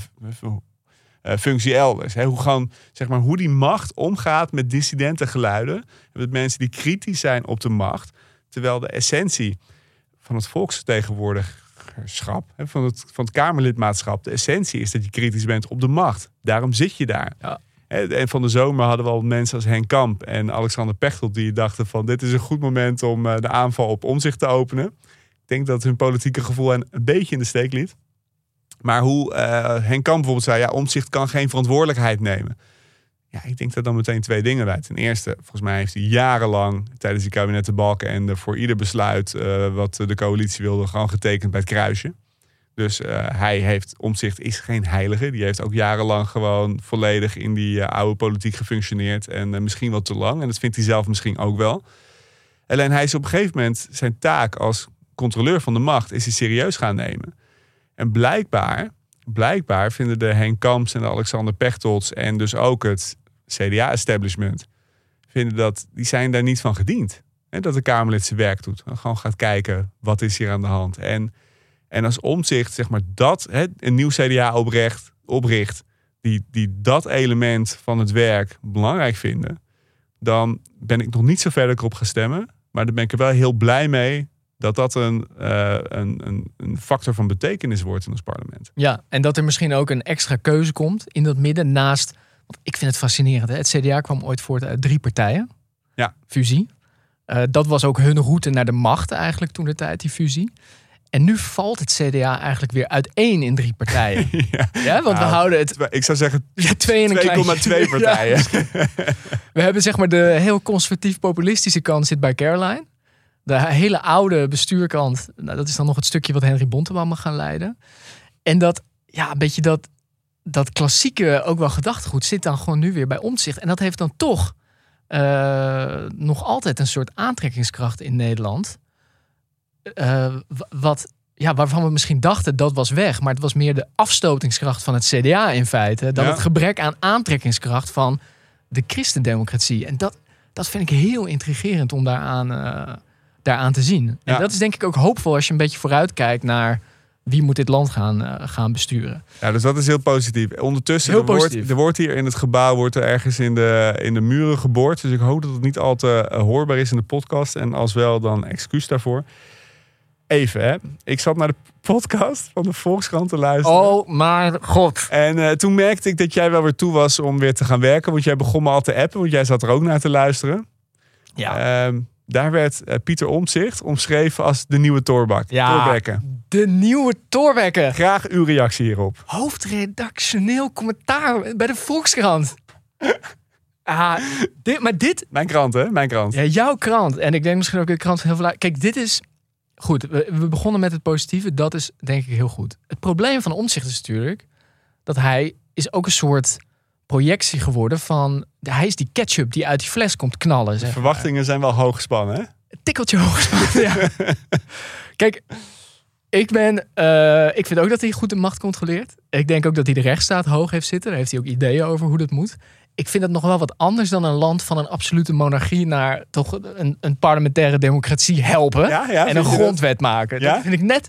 eh, functie elders. Hè? Hoe, gewoon, zeg maar, hoe die macht omgaat met dissidente geluiden. Met mensen die kritisch zijn op de macht. Terwijl de essentie van het volksvertegenwoordigerschap, hè, van, het, van het Kamerlidmaatschap, de essentie is dat je kritisch bent op de macht. Daarom zit je daar. Ja. Hè, En van de zomer hadden we al mensen als Henk Kamp en Alexander Pechtold die dachten van dit is een goed moment om eh, de aanval op omzicht te openen. Ik denk dat hun politieke gevoel hen een beetje in de steek liet. Maar hoe eh, Henk Kamp bijvoorbeeld zei, ja, omzicht kan geen verantwoordelijkheid nemen. Ja, ik denk dat dan meteen twee dingen bij. Ten eerste, volgens mij heeft hij jarenlang tijdens die kabinetten Balken en voor ieder besluit eh, wat de coalitie wilde, gewoon getekend bij het kruisje. Dus eh, hij heeft, omzicht is geen heilige. Die heeft ook jarenlang gewoon volledig in die eh, oude politiek gefunctioneerd. En eh, misschien wat te lang. En dat vindt hij zelf misschien ook wel. Alleen hij is op een gegeven moment zijn taak als controleur van de macht is hij serieus gaan nemen. En blijkbaar, blijkbaar vinden de Henk Kamps en de Alexander Pechtold en dus ook het CDA-establishment, vinden dat, die zijn daar niet van gediend. En dat de Kamerlid zijn werk doet. Gewoon gaat kijken, wat is hier aan de hand? En, en als omzicht, zeg maar, dat hè, een nieuw CDA opricht, opricht die, die dat element van het werk belangrijk vinden, dan ben ik nog niet zo ver dat ik erop ga stemmen. Maar dan ben ik er wel heel blij mee dat dat een, eh, een, een, een factor van betekenis wordt in ons parlement. Ja, en dat er misschien ook een extra keuze komt in dat midden naast. Want ik vind het fascinerend. Hè? Het CDA kwam ooit voort uit drie partijen. Ja. Fusie. Eh, dat was ook hun route naar de macht eigenlijk toen de tijd, die fusie. En nu valt het CDA eigenlijk weer uiteen in drie partijen. *laughs* ja. Ja, want we Nou, houden het Ik zou zeggen ja, twee en een 2,2 kleintje. *laughs* partijen. Ja. We hebben zeg maar de heel conservatief-populistische kant zit bij Caroline. De hele oude bestuurkant, nou, dat is dan nog het stukje wat Henry Bontebal mag gaan leiden. En dat, ja, een beetje dat, dat klassieke, ook wel gedachtegoed, zit dan gewoon nu weer bij omzicht. En dat heeft dan toch eh, nog altijd een soort aantrekkingskracht in Nederland. Eh, wat, ja, waarvan we misschien dachten dat was weg. Maar het was meer de afstotingskracht van het CDA in feite. Dan Ja. het gebrek aan aantrekkingskracht van de christendemocratie. En dat, dat vind ik heel intrigerend om daaraan, eh, daaraan te zien. En dat is denk ik ook hoopvol als je een beetje vooruitkijkt naar wie moet dit land gaan, eh, gaan besturen. Ja, dus dat is heel positief. Ondertussen, Heel er, wordt, er wordt hier in het gebouw wordt er ergens in de, in de muren geboord. Dus ik hoop dat het niet al te hoorbaar is in de podcast. En als wel, dan excuus daarvoor. Even, hè. Ik zat naar de podcast van de Volkskrant te luisteren. Oh, maar god. En eh, toen merkte ik dat jij wel weer toe was om weer te gaan werken. Want jij begon me al te appen, want jij zat er ook naar te luisteren. Ja. Ehm, daar werd eh, Pieter Omtzigt omschreven als de nieuwe Torbak. Ja. De nieuwe Torbekke. Graag uw reactie hierop. Hoofdredactioneel commentaar bij de Volkskrant. *laughs* Ah, dit, maar dit, Mijn krant, hè? Mijn krant. ja, jouw krant. En ik denk misschien ook de krant van heel veel. Kijk, dit is. Goed, we, we begonnen met het positieve. Dat is denk ik heel goed. Het probleem van Omtzigt is natuurlijk dat hij is ook een soort projectie geworden van. Hij is die ketchup die uit die fles komt knallen. Maar. Verwachtingen zijn wel hoog gespannen, hè? Tikkeltje hoog gespannen, ja. *laughs* Kijk, ik ben. eh, ik vind ook dat hij goed de macht controleert. Ik denk ook dat hij de rechtsstaat hoog heeft zitten. Daar heeft hij ook ideeën over hoe dat moet. Ik vind het nog wel wat anders dan een land van een absolute monarchie naar toch een, een parlementaire democratie helpen. Ja, ja, en een dat? grondwet maken. Ja? Dat vind ik net,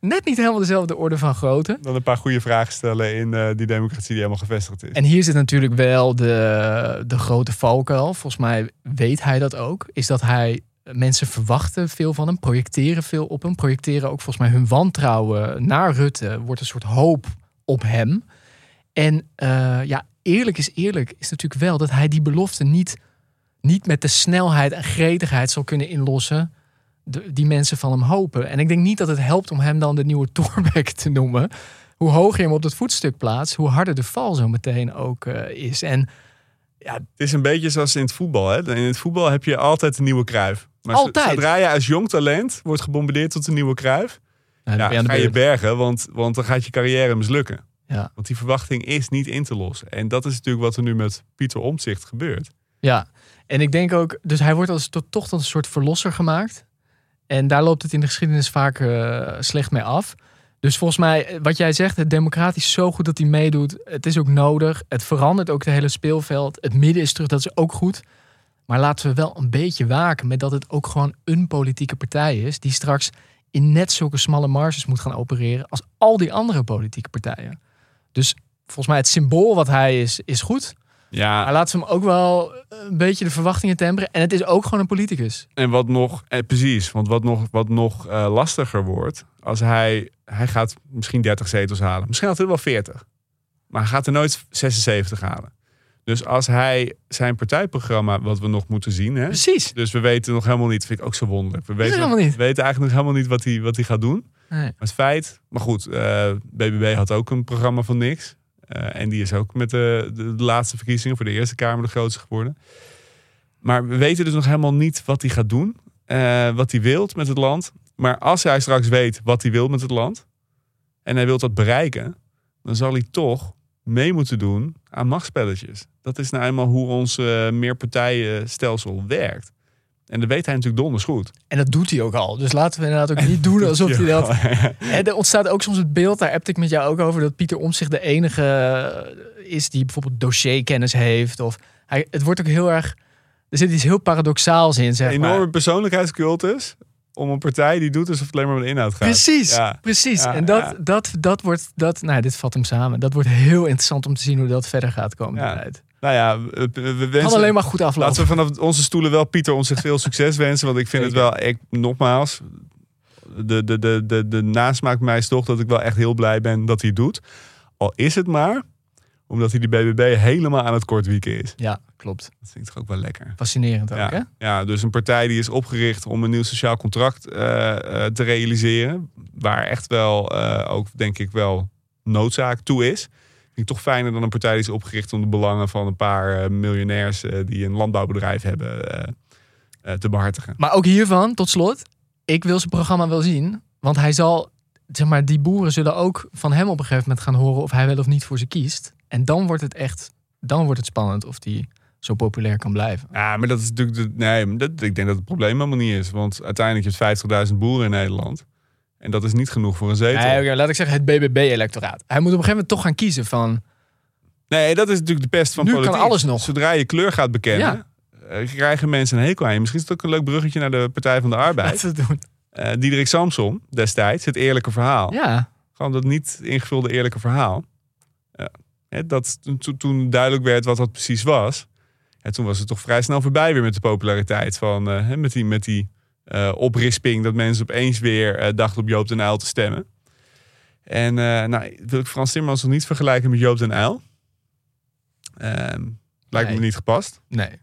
net niet helemaal dezelfde orde van grootte. Dan een paar goede vragen stellen in eh, die democratie die helemaal gevestigd is. En hier zit natuurlijk wel de, de grote valkuil. Volgens mij weet hij dat ook. Is dat hij mensen verwachten veel van hem, projecteren veel op hem, projecteren ook volgens mij hun wantrouwen naar Rutte. Wordt een soort hoop op hem. En eh, ja, eerlijk is eerlijk is natuurlijk wel dat hij die belofte niet, niet met de snelheid en gretigheid zal kunnen inlossen. die mensen van hem hopen. En ik denk niet dat het helpt om hem dan de nieuwe *laughs* Torbeck te noemen. Hoe hoger je hem op het voetstuk plaatst, hoe harder de val zo meteen ook eh, is. En Het is een beetje zoals in het voetbal. Hè? In het voetbal heb je altijd een nieuwe kruif. Maar Altijd. zodra je als jong talent wordt gebombardeerd tot een nieuwe kruif, nou, dan ja, ben je aan de ga je bergen, want, want dan gaat je carrière mislukken. Ja. Want die verwachting is niet in te lossen. En dat is natuurlijk wat er nu met Pieter Omtzigt gebeurt. Ja, en ik denk ook, dus hij wordt als tot, toch een soort verlosser gemaakt. En daar loopt het in de geschiedenis vaak eh, slecht mee af. Dus volgens mij, eh, wat jij zegt, het democratisch zo goed dat hij meedoet. Het is ook nodig. Het verandert ook het hele speelveld. Het midden is terug, dat is ook goed. Maar laten we wel een beetje waken met dat het ook gewoon een politieke partij is. Die straks in net zulke smalle marges moet gaan opereren als al die andere politieke partijen. Dus volgens mij het symbool wat hij is, is goed. Ja, Maar laten we hem ook wel een beetje de verwachtingen temperen. En het is ook gewoon een politicus. En wat nog, eh, precies, want wat nog, wat nog eh, lastiger wordt, als hij, hij gaat misschien 30 zetels halen. Misschien had hij er wel 40. Maar hij gaat er nooit 76 halen. Dus als hij zijn partijprogramma, wat we nog moeten zien, hè, Precies. dus we weten nog helemaal niet, vind ik ook zo wonderlijk. We weten, helemaal niet. we weten eigenlijk nog helemaal niet wat hij, wat hij gaat doen. Nee. Maar het feit, maar goed, eh, BBB had ook een programma van niks. Eh, en die is ook met de, de, de laatste verkiezingen voor de Eerste Kamer de grootste geworden. Maar we weten dus nog helemaal niet wat hij gaat doen. eh, wat hij wilt met het land. Maar als hij straks weet wat hij wil met het land. En hij wil dat bereiken. Dan zal hij toch mee moeten doen aan machtspelletjes. Dat is nou eenmaal hoe ons eh, meerpartijenstelsel werkt. En dat weet hij natuurlijk donders goed. En dat doet hij ook al. Dus laten we inderdaad ook niet doen *laughs* alsof hij dat... En er ontstaat ook soms het beeld, daar heb ik met jou ook over... dat Pieter Omtzigt de enige eh, is die bijvoorbeeld dossierkennis heeft. Of hij, het wordt ook heel erg... Er zit iets heel paradoxaals in, zeg Een maar. enorme persoonlijkheidscultus om een partij die doet alsof het alleen maar om de inhoud gaat. Precies, Ja. precies. Ja, en dat, ja. dat, dat wordt, dat, nou, dit vat hem samen. Dat wordt heel interessant om te zien hoe dat verder gaat komen. Tijd. Nou ja, we, we we Kan wensen... alleen maar goed aflopen. Laten we vanaf onze stoelen wel Pieter ons veel *laughs* succes wensen. Want ik vind het wel, ik, nogmaals, de, de, de, de, de nasmaak mij is toch dat ik wel echt heel blij ben dat hij het doet. Al is het maar Omdat hij de BBB helemaal aan het kortwieken is. Ja, klopt. Dat vind ik toch ook wel lekker. Fascinerend ook, hè? Ja, ja, dus een partij die is opgericht om een nieuw sociaal contract eh, eh, te realiseren. Waar echt wel, eh, ook denk ik wel, noodzaak toe is. Vind ik toch fijner dan een partij die is opgericht om de belangen van een paar miljonairs die een landbouwbedrijf hebben te behartigen. Maar ook hiervan, tot slot. Ik wil zijn programma wel zien. Want hij zal, zeg maar, die boeren zullen ook van hem op een gegeven moment gaan horen of hij wel of niet voor ze kiest. En dan wordt het echt, dan wordt het spannend of die zo populair kan blijven. Ja, maar dat is natuurlijk. De, nee, dat, ik denk dat het probleem helemaal niet is. Want uiteindelijk heb je 50.000 boeren in Nederland. En dat is niet genoeg voor een zetel. Nee, laat ik zeggen, het BBB-electoraat. Hij moet op een gegeven moment toch gaan kiezen van... Nee, dat is natuurlijk de pest van Nu kan politiek. alles nog. Zodra je kleur gaat bekennen, eh, krijgen mensen een hekel aan je. Misschien is het ook een leuk bruggetje naar de Partij van de Arbeid. Laten we doen. Eh Diederik Samson destijds, het eerlijke verhaal. Ja, Gewoon dat niet ingevulde eerlijke verhaal. Hè, dat toen, toen- duidelijk werd wat dat precies was. En toen was het toch vrij snel voorbij weer met de populariteit. Van, eh, hè, met die, met die eh, oprisping dat mensen opeens weer eh, dachten op Joop den Uyl te stemmen. En eh, nou, wil ik Frans Timmermans nog niet vergelijken met Joop den Uyl. Ehm, lijkt Nee. me niet gepast. nee.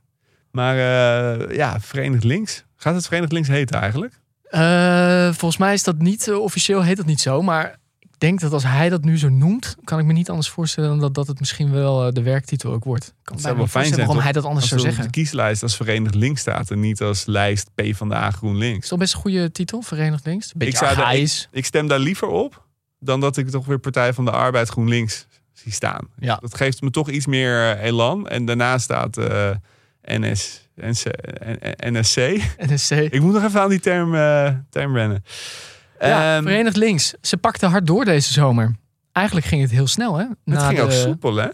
Maar eh, ja, Verenigd Links. Gaat het Verenigd Links heten eigenlijk? Eh, volgens mij is dat niet, officieel heet dat niet zo. Maar denk dat als hij dat nu zo noemt, kan ik me niet anders voorstellen dan dat, dat het misschien wel eh, de werktitel ook wordt. Ik kan zou me wel fijn zijn, waarom toch? hij dat anders Als zou zeggen. de kieslijst als Verenigd Links staat en niet als lijst P van de A GroenLinks. Is dat best een goede titel, Verenigd Links? Beetje Ik zou daar- archaïs. Ik stem daar liever op dan dat ik toch weer Partij van de Arbeid GroenLinks zie staan. Ja. Dat geeft me toch iets meer eh, elan. En daarna staat eh, NS, NC, NSC. NSC. Ik moet nog even aan die term, eh, term rennen. Ja, Ehm, Verenigd Links. Ze pakte hard door deze zomer. Eigenlijk ging het heel snel, hè? het Na ging de- ook soepel, hè?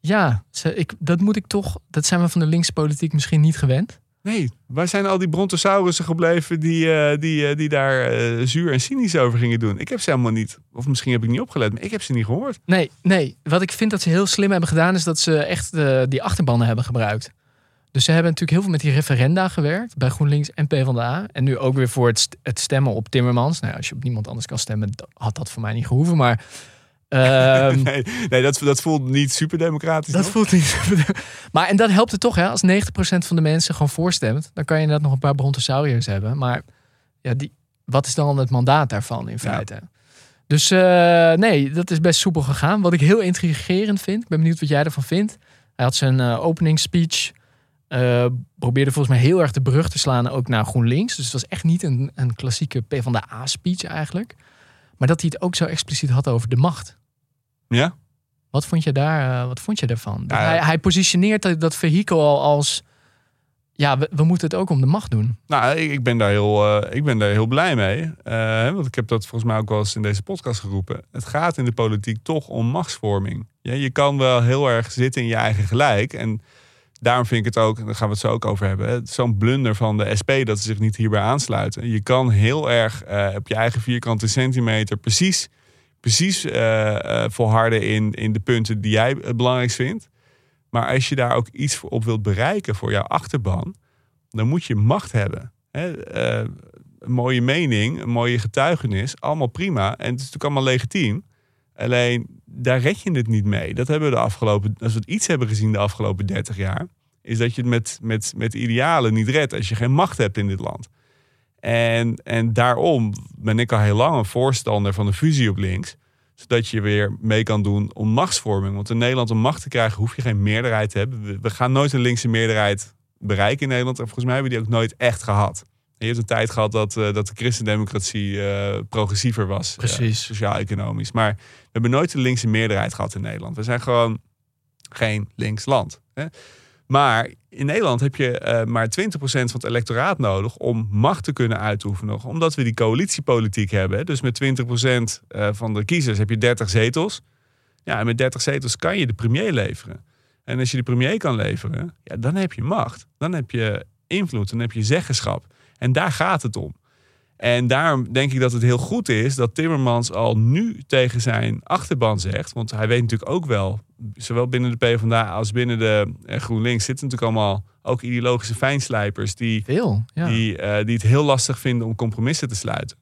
Ja, ze, ik, dat moet ik toch. Dat zijn we van de linkse politiek misschien niet gewend. Nee, waar zijn al die brontosaurussen gebleven die, eh, die, eh, die daar eh, zuur en cynisch over gingen doen? Ik heb ze helemaal niet, of misschien heb ik niet opgelet, maar ik heb ze niet gehoord. Nee, nee. Wat ik vind dat ze heel slim hebben gedaan, is dat ze echt die achterbannen hebben gebruikt. Dus ze hebben natuurlijk heel veel met die referenda gewerkt bij GroenLinks en PvdA. En nu ook weer voor het, het stemmen op Timmermans. Nou, als je op niemand anders kan stemmen, had dat voor mij niet gehoeven. Maar *laughs* ehm, nee, nee dat, dat voelt niet super democratisch. dat toch? voelt niet. maar en dan helpt het toch, hè? Als 90% van de mensen gewoon voorstemt, dan kan je inderdaad nog een paar brontosauriërs hebben. Maar ja, die, wat is dan het mandaat daarvan in Ja. feite? Dus eh, nee, dat is best soepel gegaan. Wat ik heel intrigerend vind, ik ben benieuwd wat jij ervan vindt. Hij had zijn eh openingsspeech, eh, probeerde volgens mij heel erg de brug te slaan ook naar GroenLinks. Dus het was echt niet een, een klassieke PvdA-speech eigenlijk. Maar dat hij het ook zo expliciet had over de macht. Ja? Wat vond je, daar, eh, wat vond je daarvan? Ja, hij, hij positioneert dat, dat vehikel al als... Ja, we, we moeten het ook om de macht doen. Nou, ik, ik ben daar heel, eh, ik ben daar heel blij mee. Want ik heb dat volgens mij ook wel eens in deze podcast geroepen. Het gaat in de politiek toch om machtsvorming. Ja, je kan wel heel erg zitten in je eigen gelijk. En daarom vind ik het ook, daar gaan we het zo ook over hebben. Zo'n blunder van de SP dat ze zich niet hierbij aansluiten. Je kan heel erg eh, op je eigen vierkante centimeter precies, precies eh, eh, volharden in, in de punten die jij het belangrijkst vindt. Maar als je daar ook iets op wilt bereiken voor jouw achterban, dan moet je macht hebben. Hè? een mooie mening, een mooie getuigenis, allemaal prima. En het is natuurlijk allemaal legitiem. Alleen daar red je het niet mee. Dat hebben we de afgelopen, als we iets hebben gezien de afgelopen 30 jaar, is dat je het met, met, met idealen niet redt als je geen macht hebt in dit land. En, en daarom ben ik al heel lang een voorstander van de fusie op links. Zodat je weer mee kan doen om machtsvorming. Want in Nederland om macht te krijgen hoef je geen meerderheid te hebben. We, we gaan nooit een linkse meerderheid bereiken in Nederland. En volgens mij hebben we die ook nooit echt gehad. Je hebt een tijd gehad dat, eh, dat de christendemocratie eh, progressiever was. Precies. Sociaal-economisch. Maar we hebben nooit een linkse meerderheid gehad in Nederland. We zijn gewoon geen links land. Hè? Maar in Nederland heb je eh, maar 20% van het electoraat nodig om macht te kunnen uitoefenen. Omdat we die coalitiepolitiek hebben. Dus met 20% eh, van de kiezers heb je 30 zetels. Ja, en met 30 zetels kan je de premier leveren. En als je de premier kan leveren, ja, dan heb je macht. Dan heb je invloed, dan heb je zeggenschap. En daar gaat het om. En daarom denk ik dat het heel goed is dat Timmermans al nu tegen zijn achterban zegt. Want hij weet natuurlijk ook wel, zowel binnen de PvdA als binnen de eh, GroenLinks zitten natuurlijk allemaal ook ideologische fijnslijpers die, Veel, ja. die, eh, die het heel lastig vinden om compromissen te sluiten.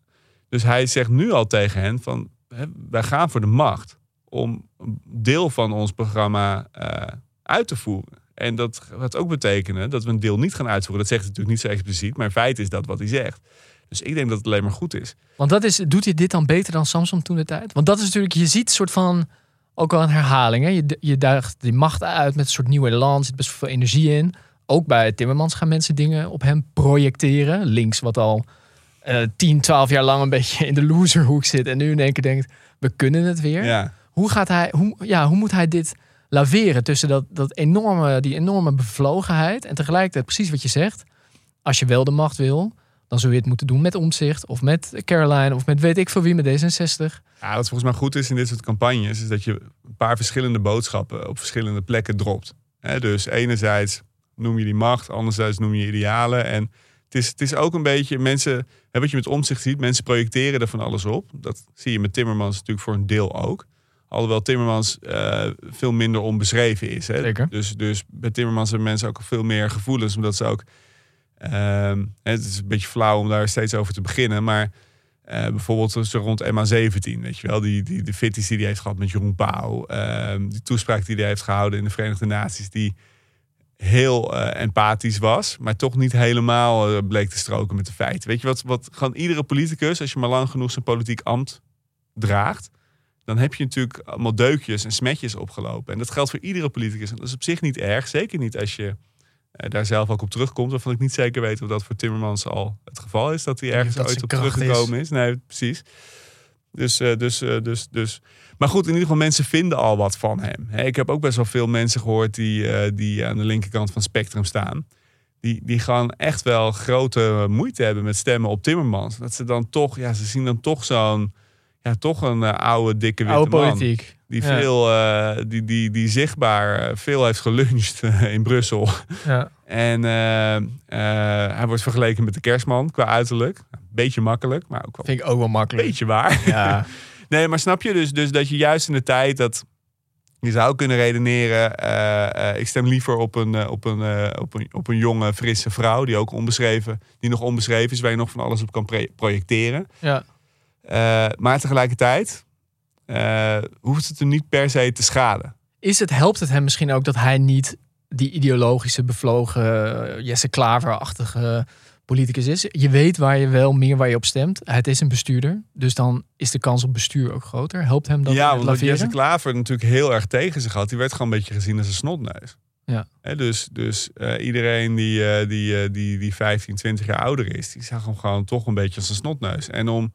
Dus hij zegt nu al tegen hen van, hè, wij gaan voor de macht. om een deel van ons programma eh, uit te voeren. En dat gaat ook betekenen dat we een deel niet gaan uitvoeren. Dat zegt hij natuurlijk niet zo expliciet, maar in feite is dat wat hij zegt. Dus ik denk dat het alleen maar goed is. Want dat is, doet hij dit dan beter dan Samson toen de tijd? Want dat is natuurlijk, je ziet een soort van, ook wel een herhaling. Hè? Je, je daagt die macht uit met een soort nieuw elan, er zit best veel energie in. Ook bij Timmermans gaan mensen dingen op hem projecteren. Links wat al eh 10, 12 jaar lang een beetje in de loserhoek zit. En nu in één keer denkt, we kunnen het weer. Ja. Hoe, gaat hij, hoe, ja, hoe moet hij dit laveren tussen dat, dat enorme, die enorme bevlogenheid en tegelijkertijd precies wat je zegt. Als je wel de macht wil, dan zul je het moeten doen met Omzicht of met Caroline of met weet ik veel wie, met D66. Ja, wat volgens mij goed is in dit soort campagnes, is dat je een paar verschillende boodschappen op verschillende plekken dropt. Dus enerzijds noem je die macht, anderzijds noem je idealen. En het is, het is ook een beetje, mensen, wat je met omzicht ziet, mensen projecteren er van alles op. Dat zie je met Timmermans natuurlijk voor een deel ook. Alhoewel Timmermans eh, veel minder onbeschreven is. Hè? Zeker. Dus, dus bij Timmermans hebben mensen ook veel meer gevoelens, omdat ze ook. ehm, het is een beetje flauw om daar steeds over te beginnen, maar eh, bijvoorbeeld zo rond MA17, weet je wel, die, die, de fitties die hij heeft gehad met Jeroen Pauw, ehm, die toespraak die hij heeft gehouden in de Verenigde Naties, die heel eh, empathisch was, maar toch niet helemaal bleek te stroken met de feiten. Weet je wat, wat gewoon iedere politicus, als je maar lang genoeg zijn politiek ambt draagt, dan heb je natuurlijk allemaal deukjes en smetjes opgelopen. En dat geldt voor iedere politicus. En dat is op zich niet erg, zeker niet als je eh, daar zelf ook op terugkomt. Waarvan ik niet zeker weet of dat voor Timmermans al het geval is, dat hij ergens dat ooit op teruggekomen is. Nee, precies. Dus, eh, dus, eh, dus, dus. Maar goed, in ieder geval, mensen vinden al wat van hem. Ik heb ook best wel veel mensen gehoord die, die aan de linkerkant van het spectrum staan. Die, die gewoon echt wel grote moeite hebben met stemmen op Timmermans. Dat ze dan toch, ja, ze zien dan toch zo'n, ja, toch een eh, oude, dikke witte Oude man. politiek. Die, Ja. veel, eh, die, die, die zichtbaar eh, veel heeft geluncht in Brussel. Ja. En hij wordt vergeleken met de kerstman qua uiterlijk. Beetje makkelijk, maar ook wel Vind ik ook wel makkelijk. beetje waar. Ja. *laughs* Nee, maar snap je dus, dus dat je juist in de tijd dat je zou kunnen redeneren, ik stem liever op een, op, een, op, een, op een jonge, frisse vrouw die ook onbeschreven, die nog onbeschreven is, waar je nog van alles op kan projecteren. ja. Eh, maar tegelijkertijd eh, hoeft het hem niet per se te schaden. Is het, helpt het hem misschien ook dat hij niet die ideologische, bevlogen, eh, Jesse Klaver-achtige politicus is? Je weet waar je wel meer waar je op stemt. Het is een bestuurder, dus dan is de kans op bestuur ook groter. Helpt hem dat ja, want laveren? Jesse Klaver natuurlijk heel erg tegen zich had, die werd gewoon een beetje gezien als een snotneus. Ja. Dus dus iedereen die, die, die, die 15, 20 jaar ouder is, die zag hem gewoon toch een beetje als een snotneus. En om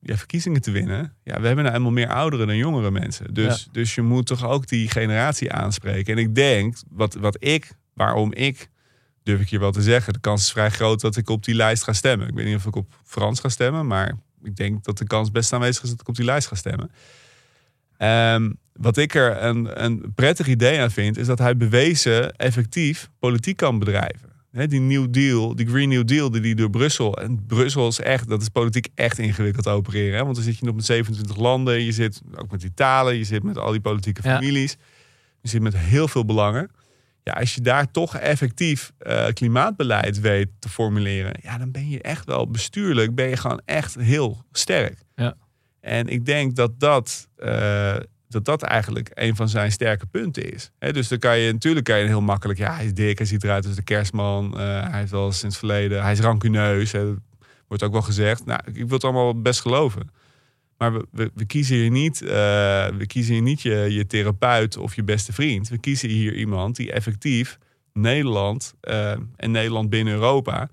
ja, verkiezingen te winnen, ja, we hebben nou eenmaal meer ouderen dan jongere mensen. Dus, dus je moet toch ook die generatie aanspreken. En ik denk, wat, wat ik, waarom ik, durf ik hier wel te zeggen, de kans is vrij groot dat ik op die lijst ga stemmen. Ik weet niet of ik op Frans ga stemmen, maar ik denk dat de kans best aanwezig is dat ik op die lijst ga stemmen. Ehm, wat ik er een, een prettig idee aan vind, is dat hij bewezen effectief politiek kan bedrijven. Die New Deal, die Green New Deal, die, die door Brussel. En Brussel is echt, dat is politiek echt ingewikkeld opereren. Hè? Want dan zit je nog met 27 landen, je zit ook met Italië, je zit met al die politieke Ja. families. Je zit met heel veel belangen. Ja, als je daar toch effectief eh, klimaatbeleid weet te formuleren, ja, dan ben je echt wel bestuurlijk, ben je gewoon echt heel sterk. Ja. En ik denk dat dat, eh, dat dat eigenlijk een van zijn sterke punten is. Dus dan kan je natuurlijk kan je heel makkelijk, ja, hij is dik, hij ziet eruit als de kerstman, eh, hij heeft wel sinds verleden, hij is rancuneus, wordt ook wel gezegd. Nou, ik wil het allemaal best geloven. Maar we, we, kiezen hier niet, eh, we kiezen hier niet je, je therapeut of je beste vriend. We kiezen hier iemand die effectief Nederland eh, en Nederland binnen Europa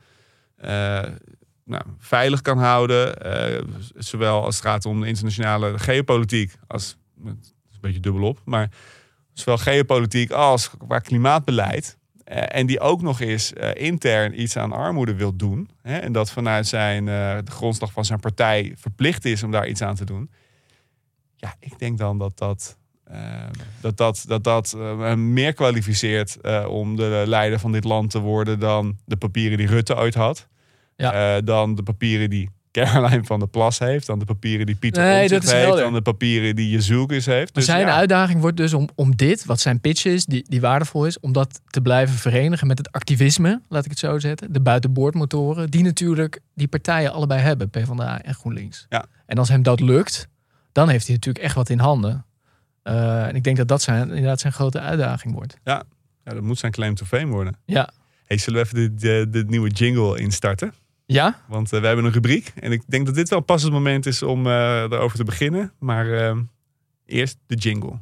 nou, veilig kan houden. zowel als het gaat om de internationale geopolitiek als het is een beetje dubbelop, maar zowel geopolitiek als qua klimaatbeleid. Eh, en die ook nog eens eh, intern iets aan armoede wil doen. Hè, en dat vanuit zijn, eh, de grondslag van zijn partij verplicht is om daar iets aan te doen. Ja, ik denk dan dat dat, dat, dat, dat, meer kwalificeert om de leider van dit land te worden dan de papieren die Rutte ooit had. Ja. Dan de papieren die Caroline van der Plas heeft. Dan de papieren die Pieter Nee, Omtzigt dat is heeft. helder. Dan de papieren die Jezoekis heeft. Dus zijn ja. uitdaging wordt dus om, om dit, wat zijn pitch is, die, die waardevol is, om dat te blijven verenigen met het activisme, laat ik het zo zetten. De buitenboordmotoren, die natuurlijk die partijen allebei hebben, PvdA en GroenLinks. Ja. En als hem dat lukt, dan heeft hij natuurlijk echt wat in handen. Eh, en ik denk dat dat zijn, inderdaad zijn grote uitdaging wordt. Ja, dat moet zijn claim to fame worden. Ja. Hey, zullen we even de, de, de nieuwe jingle instarten? Ja? Want uh, we hebben een rubriek. En ik denk dat dit wel pas het moment is om uh, erover te beginnen. Maar uh, eerst de jingle.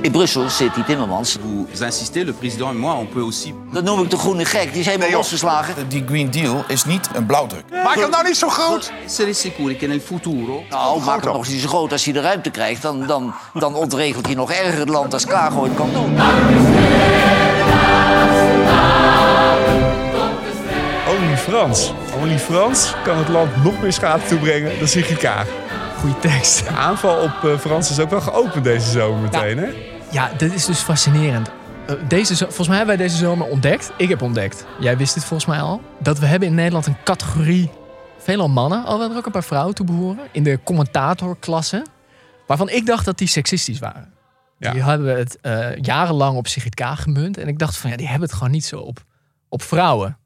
In Brussel zit die Timmermans. Vous insistez, le président en moi, on peut aussi... Dat noem ik de groene gek, die is helemaal nee, losgeslagen. Die Green Deal is niet een blauwdruk. Maak hem nou niet zo groot! Essere sicuri che nel futuro... Nou, maak hem nog eens zo groot als hij de ruimte krijgt. Dan, dan, dan ontregelt hij nog erger het land als klaargooien kan doen. Only Frans. Only Frans kan het land nog meer schade toebrengen dan Sigrid Kaag. Goeie tekst. De aanval op uh, Frans is ook wel geopend deze zomer meteen, ja. hè? Ja, dit is dus fascinerend. Uh, deze, volgens mij hebben wij deze zomer ontdekt, ik heb ontdekt, jij wist dit volgens mij al, dat we hebben in Nederland een categorie, veelal mannen, alhoewel er ook een paar vrouwen toe behoren, in de commentatorklasse, waarvan ik dacht dat die seksistisch waren. Ja. Die hebben het uh, jarenlang op Sigrid Kaag gemunt en ik dacht van ja, die hebben het gewoon niet zo op, op vrouwen.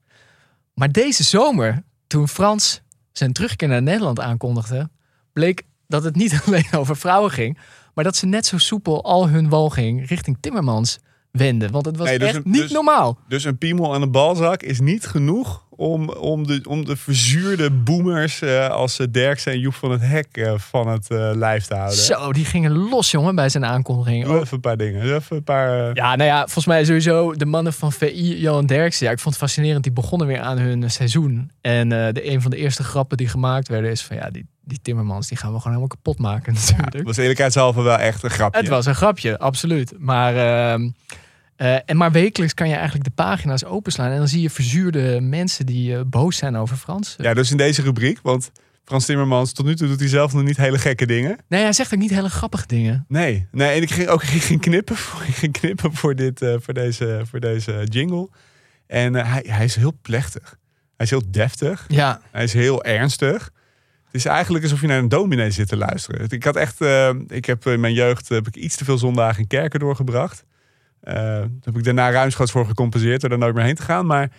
Maar deze zomer, toen Frans zijn terugkeer naar Nederland aankondigde, bleek dat het niet *laughs* alleen over vrouwen ging, maar dat ze net zo soepel al hun walging richting Timmermans wenden. Want het was nee, dus echt een, niet dus, normaal. Dus een piemel en een balzak is niet genoeg om, om, de, om de verzuurde boomers uh, als Derksen en Joep van het Hek uh, van het uh, lijf te houden. Zo, die gingen los, jongen, bij zijn aankondiging. Doe even een paar dingen. Even een paar, Ja, nou ja, volgens mij sowieso de mannen van VI, Johan Derksen. Ja, ik vond het fascinerend. Die begonnen weer aan hun seizoen. En de, een van de eerste grappen die gemaakt werden is van ja, die, die Timmermans, die gaan we gewoon helemaal kapot maken *laughs* natuurlijk. Ja, was eerlijkheidshalve wel echt een grapje. Het was een grapje, absoluut. Maar, uh, uh, en maar wekelijks kan je eigenlijk de pagina's openslaan. En dan zie je verzuurde mensen die uh, boos zijn over Frans. Ja, dus in deze rubriek, want Frans Timmermans, tot nu toe doet hij zelf nog niet hele gekke dingen. Nee, hij zegt ook niet hele grappige dingen. Nee, nee en ik ging ook ik ging knippen, voor, *laughs* ik ging knippen voor, dit, uh, voor, deze, voor deze jingle. En hij, hij is heel plechtig. Hij is heel deftig. Ja. Hij is heel ernstig. Het is eigenlijk alsof je naar een dominee zit te luisteren. Ik had echt, uh, ik heb in mijn jeugd heb ik iets te veel zondagen in kerken doorgebracht. Daar heb ik daarna ruimschoots voor gecompenseerd door er nooit meer heen te gaan. Maar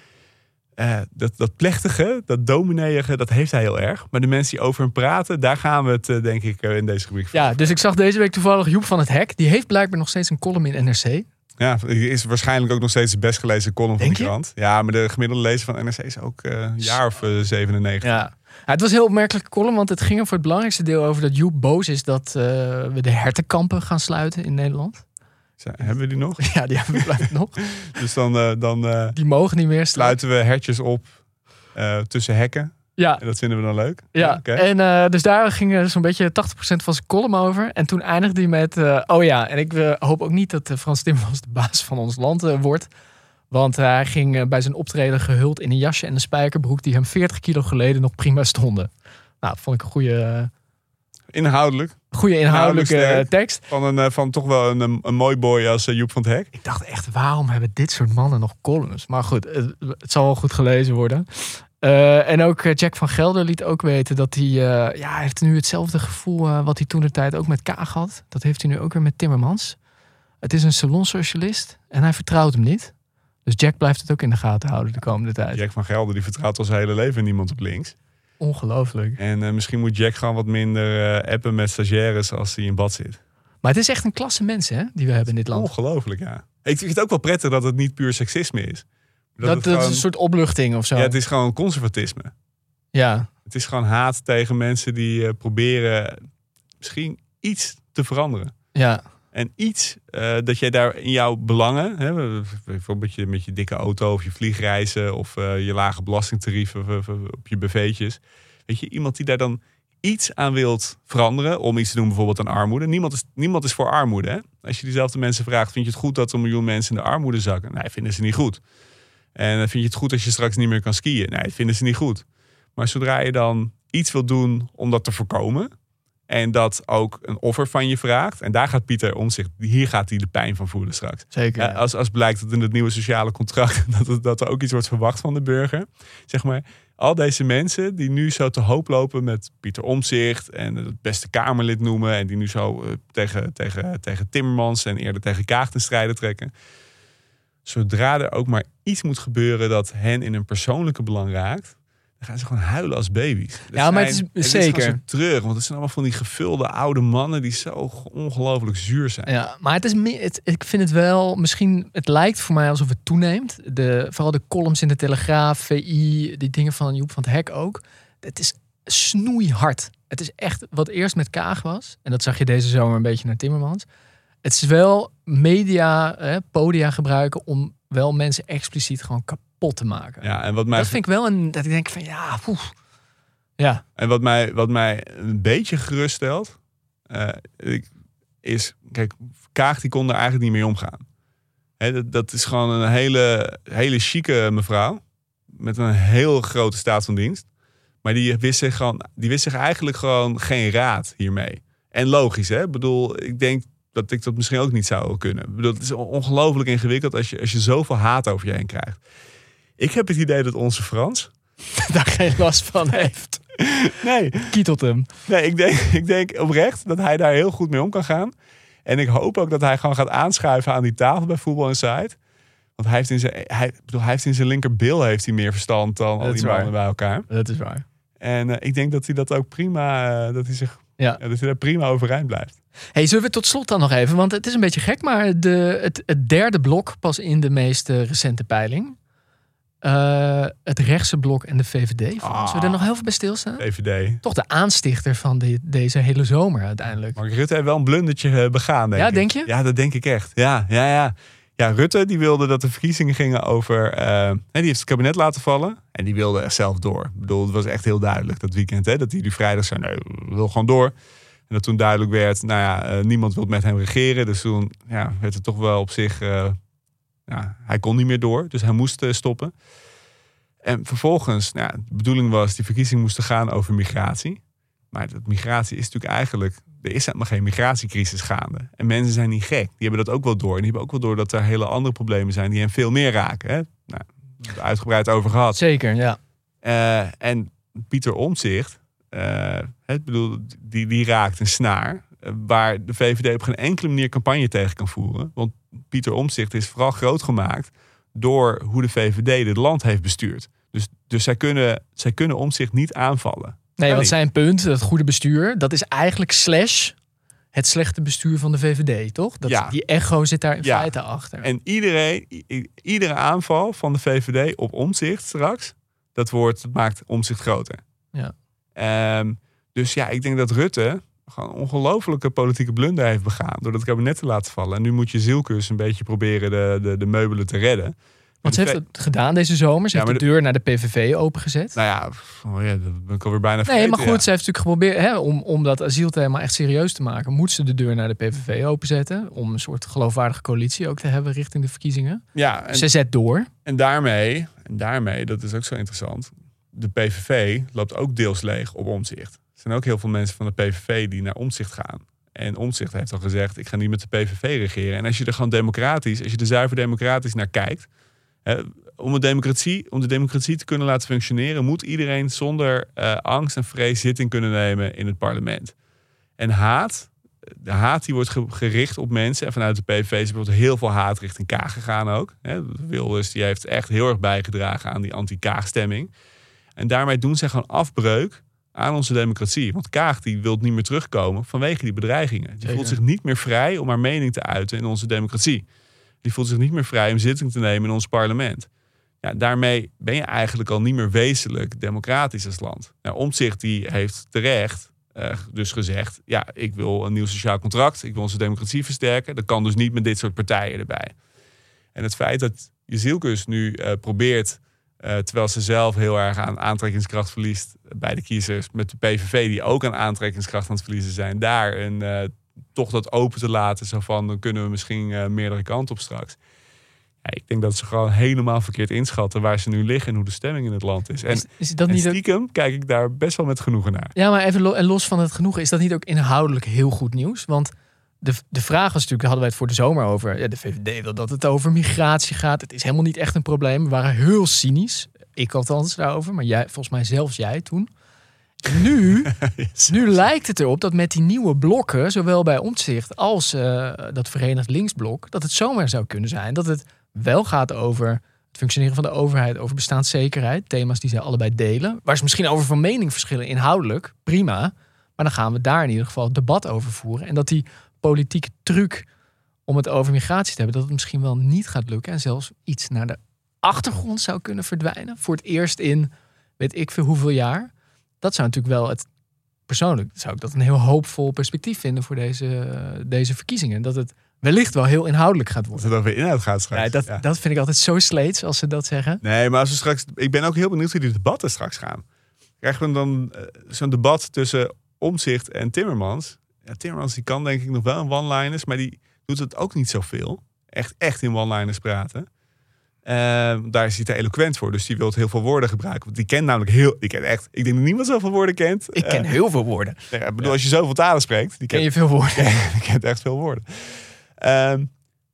uh, dat, dat plechtige, dat domineeige, dat heeft hij heel erg. Maar de mensen die over hem praten, daar gaan we het denk ik in deze rubriek Ja, dus ik zag deze week toevallig Joep van het Hek. Die heeft blijkbaar nog steeds een column in NRC. Ja, is waarschijnlijk ook nog steeds de best gelezen column Denk van de krant. Ja, maar de gemiddelde lezer van NRC is ook een jaar of 97. Ja. Ja, het was een heel opmerkelijke column, want het ging er voor het belangrijkste deel over dat Joep boos is dat we de hertenkampen gaan sluiten in Nederland. Zo, hebben we die nog? *laughs* Ja, die hebben we *laughs* nog. Dus dan, uh, dan uh, die mogen niet meer sluiten we hertjes op tussen hekken. Ja. En dat vinden we dan leuk. Ja, okay. en dus daar ging zo'n beetje 80% van zijn column over. En toen eindigde hij met, oh ja, en ik hoop ook niet dat Frans Timmermans de baas van ons land wordt. Want hij ging bij zijn optreden gehuld in een jasje en een spijkerbroek die hem 40 kilo geleden nog prima stonden. Nou, dat vond ik een goede... Inhoudelijk. Goede inhoudelijke Inhoudelijk tekst. Van, een, van toch wel een, een mooi boy als Joep van het Hek. Ik dacht echt, waarom hebben dit soort mannen nog columns? Maar goed, het, het zal wel goed gelezen worden. Uh, en ook Jack van Gelder liet ook weten dat hij, uh, ja, hij heeft nu hetzelfde gevoel uh, wat hij toen de tijd ook met Kaag had. Dat heeft hij nu ook weer met Timmermans. Het is een salonsocialist en hij vertrouwt hem niet. Dus Jack blijft het ook in de gaten houden de komende tijd. Jack van Gelder die vertrouwt al zijn hele leven niemand op links. Ongelooflijk. En misschien moet Jack gewoon wat minder appen met stagiaires als hij in bad zit. Maar het is echt een klasse mensen hè, die we hebben in dit land. Ongelooflijk, ja. Ik vind het ook wel prettig dat het niet puur seksisme is. Dat, dat, dat gewoon, is een soort opluchting of zo. Ja, het is gewoon conservatisme. Ja. Het is gewoon haat tegen mensen die uh, proberen misschien iets te veranderen. Ja. En iets uh, dat jij daar in jouw belangen, hè, bijvoorbeeld je, met je dikke auto of je vliegreizen of uh, je lage belastingtarieven op je BV'tjes. Weet je, iemand die daar dan iets aan wilt veranderen om iets te doen bijvoorbeeld aan armoede. Niemand is, niemand is voor armoede. Hè? Als je diezelfde mensen vraagt, vind je het goed dat een miljoen mensen in de armoede zakken? Nee, vinden ze niet goed. En vind je het goed als je straks niet meer kan skiën? Nee, dat vinden ze niet goed. Maar zodra je dan iets wil doen om dat te voorkomen. En dat ook een offer van je vraagt. En daar gaat Pieter om zich. Hier gaat hij de pijn van voelen straks. Zeker. Ja, als, als blijkt dat in het nieuwe sociale contract. *laughs* Dat, dat er ook iets wordt verwacht van de burger. Zeg maar. Al deze mensen die nu zo te hoop lopen met Pieter Omzicht. En het beste Kamerlid noemen. En die nu zo uh, tegen, tegen, tegen Timmermans en eerder tegen Kaag ten strijde trekken zodra er ook maar iets moet gebeuren dat hen in hun persoonlijke belang raakt, Dan gaan ze gewoon huilen als baby's. Ja, maar het is- zeker. terug, want het zijn allemaal van die gevulde oude mannen die zo ongelooflijk zuur zijn. Ja, maar het is meer, het, ik vind het wel, misschien, het lijkt voor mij alsof het toeneemt. De, vooral de columns in de Telegraaf, VI, die dingen van Joep van het Hek ook. Het is snoeihard. Het is echt wat eerst met Kaag was. En dat zag je deze zomer een beetje naar Timmermans. Het is wel media, hè, podia gebruiken om wel mensen expliciet gewoon kapot te maken. Ja, en wat mij, Dat vind ik wel een, dat ik denk van ja. Ja, en wat mij, wat mij een beetje geruststelt, eh, ik, is, kijk, Kaag die kon er eigenlijk niet mee omgaan. Hè, dat, dat is gewoon een hele, hele chique mevrouw. Met een heel grote staat van dienst. Maar die wist, zich gewoon, die wist zich eigenlijk gewoon geen raad hiermee. En logisch, hè? Ik bedoel, ik denk dat ik dat misschien ook niet zou kunnen. Ik bedoel, het is ongelooflijk ingewikkeld als je, als je zoveel haat over je heen krijgt. Ik heb het idee dat onze Frans... *laughs* daar geen last van heeft. Nee, Kietelt hem. Nee, ik denk, *laughs* ik denk oprecht dat hij daar heel goed mee om kan gaan. En ik hoop ook dat hij gewoon gaat aanschuiven aan die tafel bij Voetbal Insight. Want hij heeft in zijn, hij, bedoel, hij heeft in zijn linkerbil heeft hij meer verstand dan al Dat die waar. mannen bij elkaar. Dat is waar. En eh, ik denk dat hij dat ook prima, eh, dat hij zich, Ja. ja, dat hij daar prima overeind blijft. Hey, zullen we tot slot dan nog even, want het is een beetje gek, maar de, het, het derde blok pas in de meest eh, recente peiling. Eh, het rechtse blok en de VVD. Ah. Zullen we er nog heel veel bij stilstaan? VVD. Toch de aanstichter van deze hele zomer uiteindelijk. Mark Rutte heeft wel een blundertje eh, begaan, denk Ja, ik. denk je? Ja, dat denk ik echt. Ja, ja, ja. Ja, Rutte die wilde dat de verkiezingen gingen over... eh, hè, die heeft het kabinet laten vallen. En die wilde er zelf door. Ik bedoel, het was echt heel duidelijk dat weekend. Hè, dat hij die vrijdag zei, nee, we wil gewoon door. En dat toen duidelijk werd, nou ja, niemand wil met hem regeren. Dus toen ja, werd het toch wel op zich... eh, ja, hij kon niet meer door, dus hij moest eh, stoppen. En vervolgens, nou, de bedoeling was, die verkiezingen moesten gaan over migratie. Maar dat migratie is natuurlijk eigenlijk... Er is helemaal geen migratiecrisis gaande. En mensen zijn niet gek. Die hebben dat ook wel door. En die hebben ook wel door dat er hele andere problemen zijn... die hen veel meer raken. Hè? Nou, het uitgebreid over gehad. Zeker, ja. Eh, en Pieter Omtzigt, eh, het bedoel, die, die raakt een snaar... eh, waar de VVD op geen enkele manier campagne tegen kan voeren. Want Pieter Omtzigt is vooral groot gemaakt... door hoe de VVD dit land heeft bestuurd. Dus, dus zij, kunnen, zij kunnen Omtzigt niet aanvallen. Nee, want zijn punt, het goede bestuur, dat is eigenlijk slash het slechte bestuur van de VVD, toch? Dat, Ja. Die echo zit daar in Ja. feite achter. En iedereen, iedere aanval van de VVD op omzicht straks, dat, wordt, dat maakt omzicht groter. Ja. Ehm, dus ja, ik denk dat Rutte gewoon een ongelofelijke politieke blunder heeft begaan door dat kabinet te laten vallen. En nu moet je Zielkus een beetje proberen de, de, de meubelen te redden. Want ze heeft het gedaan deze zomer. Ze Ja, heeft de deur naar de PVV opengezet. Nou ja, oh ja, dat ben ik alweer bijna Nee, vergeten. maar goed, ja. ze heeft natuurlijk geprobeerd hè, om, om dat asielthema echt serieus te maken. Moet ze de deur naar de PVV openzetten. Om een soort geloofwaardige coalitie ook te hebben richting de verkiezingen. Ja, en, Ze zet door. en daarmee, en daarmee, dat is ook zo interessant. De PVV loopt ook deels leeg op omzicht. Zijn ook heel veel mensen van de PVV die naar omzicht gaan. En Omtzigt heeft al gezegd, ik ga niet met de PVV regeren. En als je er gewoon democratisch, als je er zuiver democratisch naar kijkt. Hè, om, een democratie, om de democratie te kunnen laten functioneren, moet iedereen zonder eh, angst en vrees zitting kunnen nemen in het parlement. En haat, de haat die wordt ge- gericht op mensen. En vanuit de PVV is bijvoorbeeld heel veel haat richting Kaag gegaan ook. Hè, Wilders die heeft echt heel erg bijgedragen aan die anti-Kaag-stemming. En daarmee doen ze gewoon afbreuk aan onze democratie. Want Kaag die wil niet meer terugkomen vanwege die bedreigingen. Die Zeker. voelt zich niet meer vrij om haar mening te uiten in onze democratie. Die voelt zich niet meer vrij om zitting te nemen in ons parlement. Ja, daarmee ben je eigenlijk al niet meer wezenlijk democratisch als land. Nou, Omtzigt die heeft terecht eh, dus gezegd... ja, ik wil een nieuw sociaal contract. Ik wil onze democratie versterken. Dat kan dus niet met dit soort partijen erbij. En het feit dat Jezielkus nu eh, probeert... eh, terwijl ze zelf heel erg aan aantrekkingskracht verliest bij de kiezers... met de PVV die ook aan aantrekkingskracht aan het verliezen zijn... daar een, eh, toch dat open te laten. Zo van, dan kunnen we misschien eh, meerdere kanten op straks. Ja, ik denk dat ze gewoon helemaal verkeerd inschatten waar ze nu liggen en hoe de stemming in het land is. En, Is, is dat en niet ook, stiekem kijk ik daar best wel met genoegen naar. ja, maar even lo- en los van het genoegen, is dat niet ook inhoudelijk heel goed nieuws? Want de, de vraag was natuurlijk, daar hadden wij het voor de zomer over. Ja, de VVD wil dat het over migratie gaat. Het is helemaal niet echt een probleem. We waren heel cynisch. Ik althans daarover, maar jij, volgens mij zelfs jij toen. Nu, *laughs* nu lijkt het erop dat met die nieuwe blokken, zowel bij Omtzigt als eh, dat Verenigd Linksblok, dat het zomaar zou kunnen zijn dat het wel gaat over het het functioneren van de overheid, over bestaanszekerheid. Thema's die zij allebei delen. Waar ze misschien over van mening verschillen inhoudelijk, prima. Maar dan gaan we daar in ieder geval het debat over voeren. En dat die politieke truc om het over migratie te hebben, dat het misschien wel niet gaat lukken. En zelfs iets naar de achtergrond zou kunnen verdwijnen. Voor het eerst in weet ik veel hoeveel jaar. Dat zou natuurlijk wel het. Persoonlijk zou ik dat een heel hoopvol perspectief vinden voor deze, deze verkiezingen. Dat het wellicht wel heel inhoudelijk gaat Dat worden. het over inhoud gaat straks. Ja, dat, Ja. dat vind ik altijd zo sleets als ze dat zeggen. Nee, maar als we straks. Ik ben ook heel benieuwd hoe die debatten straks gaan. Krijgen we dan eh, zo'n debat tussen Omzicht en Timmermans? Ja, Timmermans die kan denk ik nog wel in one-liners, maar die doet het ook niet zoveel. Echt, echt in one-liners praten. Eh, daar is hij te eloquent voor, dus die wil heel veel woorden gebruiken. Want die kent namelijk heel. Die kent echt. Ik denk dat niemand zoveel woorden kent. Ik ken Eh, heel veel woorden. *laughs* nee, ik bedoel, als je zoveel talen spreekt, die Ken je veel woorden? *laughs* die kent echt veel woorden. Ehm,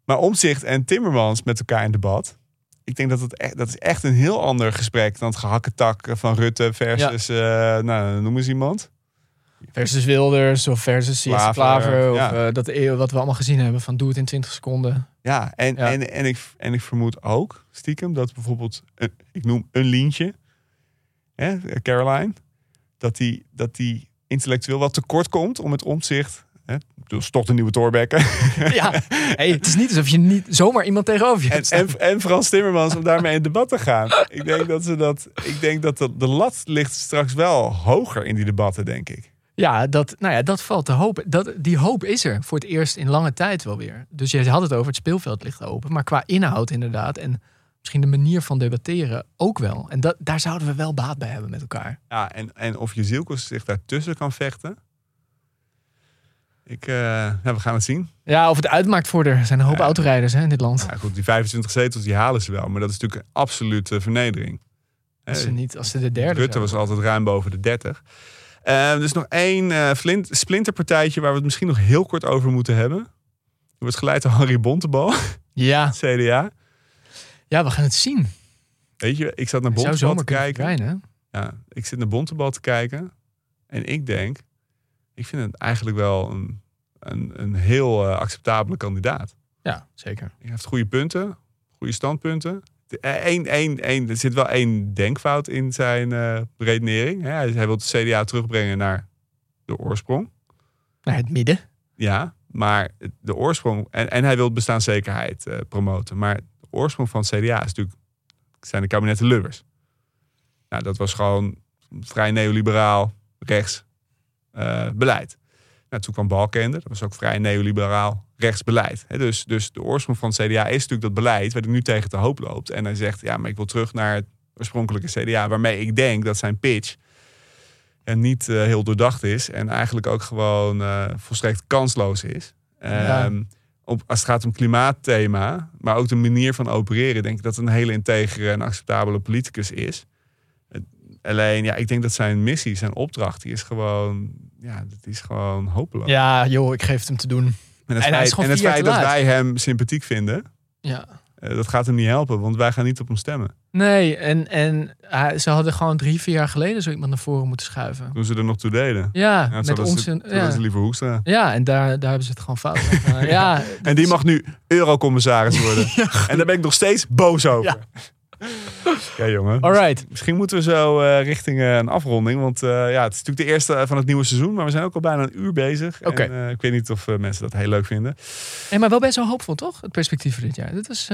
maar Omzicht en Timmermans met elkaar in debat. Ik denk dat het echt, dat is echt een heel ander gesprek dan het gehakketak van Rutte versus, eh, nou, noem eens iemand. Versus Wilders of versus Jesse Klaver, Klaver. Of ja. eh, dat eeuw wat we allemaal gezien hebben van doe het in 20 seconden. Ja, en, Ja. En, en, ik, en ik vermoed ook stiekem dat bijvoorbeeld, een, ik noem een Lientje, hè, Caroline, dat die, dat die intellectueel wat tekort komt om het omzicht. Hè, dus toch de nieuwe Thorbecke. *laughs* ja, hey, het is niet alsof je niet zomaar iemand tegenover je hebt en, en Frans Timmermans om daarmee in debat te gaan. Ik denk dat ze dat. Ik denk dat de, de lat ligt straks wel hoger in die debatten, denk ik. Ja, dat, nou ja, dat valt te hopen. Dat, die hoop is er voor het eerst in lange tijd wel weer. Dus je had het over het speelveld ligt open. Maar qua inhoud inderdaad. En misschien de manier van debatteren ook wel. En dat, daar zouden we wel baat bij hebben met elkaar. Ja, en, en of je zielkost zich daartussen kan vechten. Ik, eh, ja, we gaan het zien. Ja, of het uitmaakt voor er. Zijn een hoop Ja. autorijders hè, in dit land. Ja, goed, die 25 zetels die halen ze wel, maar dat is natuurlijk een absolute vernedering. Als ze, Eh, niet, als ze de derde Rutte was altijd ruim boven de 30. Eh dus nog één eh, flint, splinterpartijtje waar we het misschien nog heel kort over moeten hebben. Die wordt geleid door Harry Bontebal, *laughs* Ja, *laughs* CDA. ja, we gaan het zien. Weet je, ik zat naar Bontebal te kijken. verdwijnen. hè? Ja, ik zit naar Bontebal te kijken. En ik denk, ik vind het eigenlijk wel een, een, een heel eh, acceptabele kandidaat. Ja, zeker. Hij heeft goede punten, goede standpunten. Eh, één, één, er zit wel één denkfout in zijn eh redenering. Hij, hij wil de CDA terugbrengen naar de oorsprong. Naar het midden. Ja, maar de oorsprong... En, en hij wil bestaanszekerheid eh, promoten. Maar de oorsprong van het CDA is natuurlijk... zijn de kabinetten Lubbers. Nou, dat was gewoon vrij neoliberaal, rechts eh, beleid. Nou, toen kwam Balkende. Dat was ook vrij neoliberaal, rechts beleid. Hè, dus, dus de oorsprong van het CDA is natuurlijk dat beleid... waar hij nu tegen te hoop loopt. En hij zegt, ja, maar ik wil terug naar het oorspronkelijke CDA... waarmee ik denk dat zijn pitch en niet eh, heel doordacht is. En eigenlijk ook gewoon eh, volstrekt kansloos is. Ja. Ehm, op, als het gaat om klimaatthema, maar ook de manier van opereren, denk ik dat het een hele integere en acceptabele politicus is. Alleen, ja, ik denk dat zijn missie, zijn opdracht, die is gewoon, ja, dat is gewoon hopeloos. Ja, joh, ik geef het hem te doen. En het en feit, en het feit dat wij hem sympathiek vinden, Ja. eh, dat gaat hem niet helpen, want wij gaan niet op hem stemmen. Nee, en, en hij- ze hadden gewoon drie, vier jaar geleden zo iemand naar voren moeten schuiven. Toen ze er nog toe deden. Ja, Ja, met ons. zoals Ja. liever Hoekstra. ja, en daar, daar hebben ze het gewoon fout *laughs* ja, En die mag nu eurocommissaris worden. *laughs* en daar ben ik nog steeds boos over. *laughs* Ja, jongen. Alright. Misschien moeten we zo eh, richting eh, een afronding. Want eh, ja, het is natuurlijk de eerste van het nieuwe seizoen. Maar we zijn ook al bijna een uur bezig. Oké. En, ik weet niet of mensen dat heel leuk vinden. Hey, maar wel best wel hoopvol, toch? Het perspectief voor dit jaar. Dit is,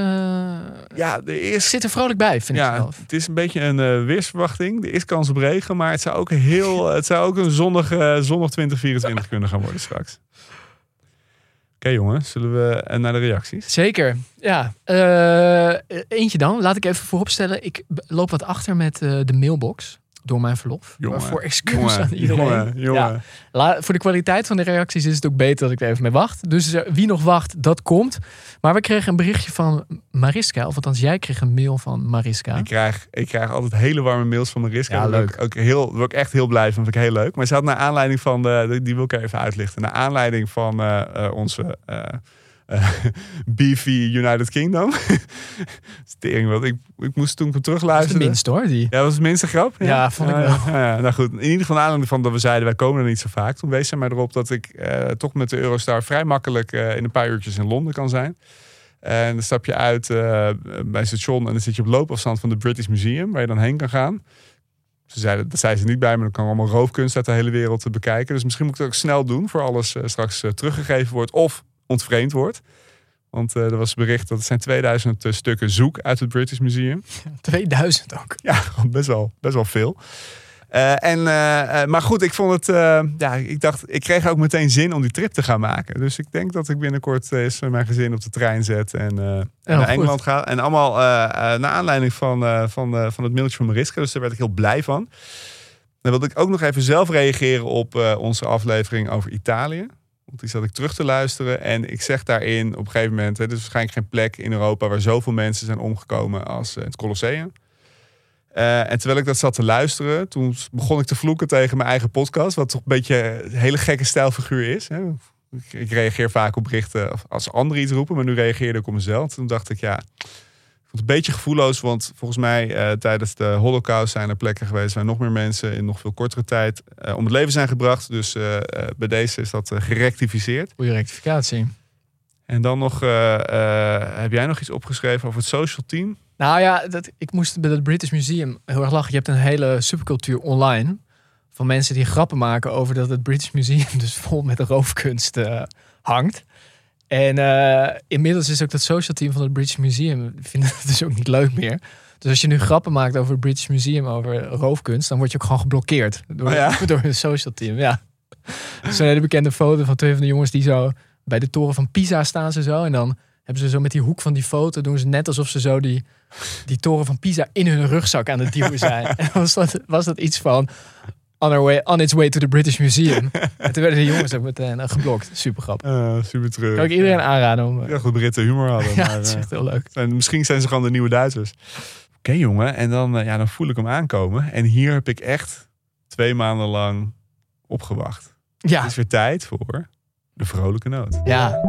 Ja, ik is, zit er vrolijk bij, vind ik zelf. het is een beetje een weersverwachting. Er is kans op regen. Maar het zou ook, heel, het zou ook een zonnig, zonnig 2024 kunnen gaan worden straks. Oké jongen, zullen we eh, naar de reacties? Zeker, ja. Eh, eentje dan, laat ik even vooropstellen. Ik loop wat achter met eh, de mailbox door mijn verlof. Jongen, Voor excuus jongen, aan iedereen. jongen. Ja. La- voor de kwaliteit van de reacties is het ook beter dat ik er even mee wacht. Dus eh, wie nog wacht, dat komt. Maar we kregen een berichtje van Mariska. Of althans, jij kreeg een mail van Mariska. Ik krijg, ik krijg altijd hele warme mails van Mariska. Ja, leuk. Ook heel, word ik echt heel blij van. Vind ik heel leuk. Maar ze had naar aanleiding van, de, die wil ik even uitlichten. Naar aanleiding van eh, eh, onze eh *laughs* beefy United Kingdom. *laughs* Stering wat. Ik, ik moest toen dat is de terugluisteren. minst hoor, die. Ja, dat was het minste grap. Ja, vond ik wel. Ja, ja, nou goed, in ieder geval aanleiding van dat we zeiden, wij komen er niet zo vaak. Toen wees zij mij erop dat ik eh, toch met de Eurostar vrij makkelijk eh, in een paar uurtjes in Londen kan zijn. En dan stap je uit bij het station en dan zit je op loopafstand van de British Museum, waar je dan heen kan gaan. Ze zeiden, dat zei ze niet bij, maar dan kan allemaal roofkunst uit de hele wereld te bekijken. Dus misschien moet ik het ook snel doen, voor alles straks teruggegeven wordt of ontvreemd wordt. Want eh, er was bericht dat het zijn 2000 eh, stukken zoek uit het British Museum. 2000 ook. Ja, *laughs* best wel, best wel veel. Eh, en, maar goed, ik vond het. ja, ik dacht, ik kreeg ook meteen zin om die trip te gaan maken. Dus ik denk dat ik binnenkort eens mijn gezin op de trein zet en naar goed. Engeland ga. En allemaal naar aanleiding van, van, van het mailtje van Mariska. Dus daar werd ik heel blij van. Dan wilde ik ook nog even zelf reageren op onze aflevering over Italië. Want die zat ik terug te luisteren. En ik zeg daarin op een gegeven moment... Hè, er is waarschijnlijk geen plek in Europa... waar zoveel mensen zijn omgekomen als eh, het Colosseum. Eh, en terwijl ik dat zat te luisteren... toen begon ik te vloeken tegen mijn eigen podcast... wat toch een beetje een hele gekke stijlfiguur is. Hè. Ik, ik reageer vaak op berichten als anderen iets roepen... maar nu reageerde ik op mezelf. Toen dacht ik, ja... Vond het een beetje gevoelloos, want volgens mij eh, tijdens de Holocaust zijn er plekken geweest waar nog meer mensen in nog veel kortere tijd eh, om het leven zijn gebracht. Dus eh, bij deze is dat gerectificeerd. Goede rectificatie. En dan nog, heb jij nog iets opgeschreven over het social team? Nou ja, dat, ik moest bij het British Museum heel erg lachen. Je hebt een hele subcultuur online van mensen die grappen maken over dat het British Museum *laughs* dus vol met roofkunst hangt. En eh, inmiddels is ook dat social team van het British Museum vinden *laughs* het dus ook niet leuk meer. Dus als je nu grappen maakt over het British Museum over roofkunst, dan word je ook gewoon geblokkeerd door, Oh ja? *laughs* door het social team. Ja. Zo'n hele bekende foto van twee van de jongens die zo bij de toren van Pisa staan ze zo. En dan hebben ze zo met die hoek van die foto, doen ze net alsof ze zo die, die toren van Pisa in hun rugzak aan het duwen zijn. *laughs* en was dat, was dat iets van on, our way, on its way to the British Museum. *laughs* en toen werden de jongens ook meteen eh, geblokt. Super grappig. Eh, super terug. Kan ik iedereen aanraden om... eh, Ja, goed Britten humor hadden. *laughs* Ja, maar, het is eh, echt heel leuk. zijn, misschien zijn ze gewoon de nieuwe Duitsers. Oké jongen, en dan, ja, dan voel ik hem aankomen. En hier heb ik echt twee maanden lang opgewacht. Ja. Het is weer tijd voor de vrolijke noot. Ja.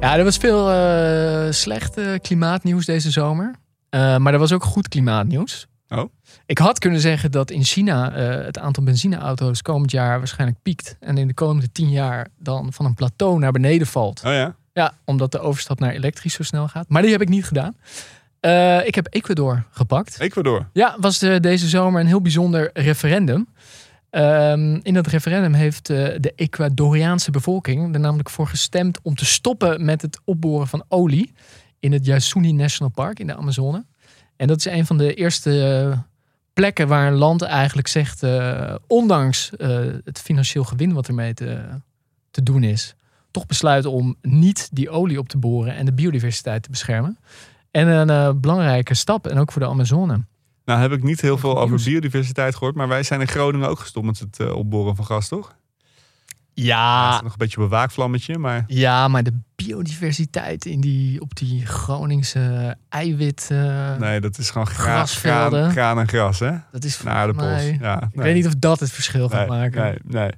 Ja, er was veel eh, slecht klimaatnieuws deze zomer. Maar er was ook goed klimaatnieuws. Oh. Ik had kunnen zeggen dat in China eh, het aantal benzineauto's komend jaar waarschijnlijk piekt. En in de komende tien jaar dan van een plateau naar beneden valt. Oh ja? Ja, omdat de overstap naar elektrisch zo snel gaat. Maar die heb ik niet gedaan. Eh, ik heb Ecuador gepakt. Ecuador. Ja, was de, deze zomer een heel bijzonder referendum. Ehm, in dat referendum heeft eh, de Ecuadoriaanse bevolking er namelijk voor gestemd om te stoppen met het opboren van olie in het Yasuni National Park in de Amazone. En dat is een van de eerste eh, plekken waar een land eigenlijk zegt, eh, ondanks eh, het financieel gewin wat ermee te, te doen is, toch besluit om niet die olie op te boren en de biodiversiteit te beschermen. En een belangrijke stap, en ook voor de Amazone. Nou heb ik niet heel veel over biodiversiteit gehoord. Maar wij zijn in Groningen ook gestopt met het opboren van gas, toch? Ja, Het is nog een beetje op een waakvlammetje, maar... ja, maar de biodiversiteit in die, op die Groningse eiwit. eh, Nee, dat is gewoon gra Grasvelden. graan, graan en gras, hè? dat is aardappels. mij- Ja, Ik weet niet of dat het verschil gaat maken. Nee, nee.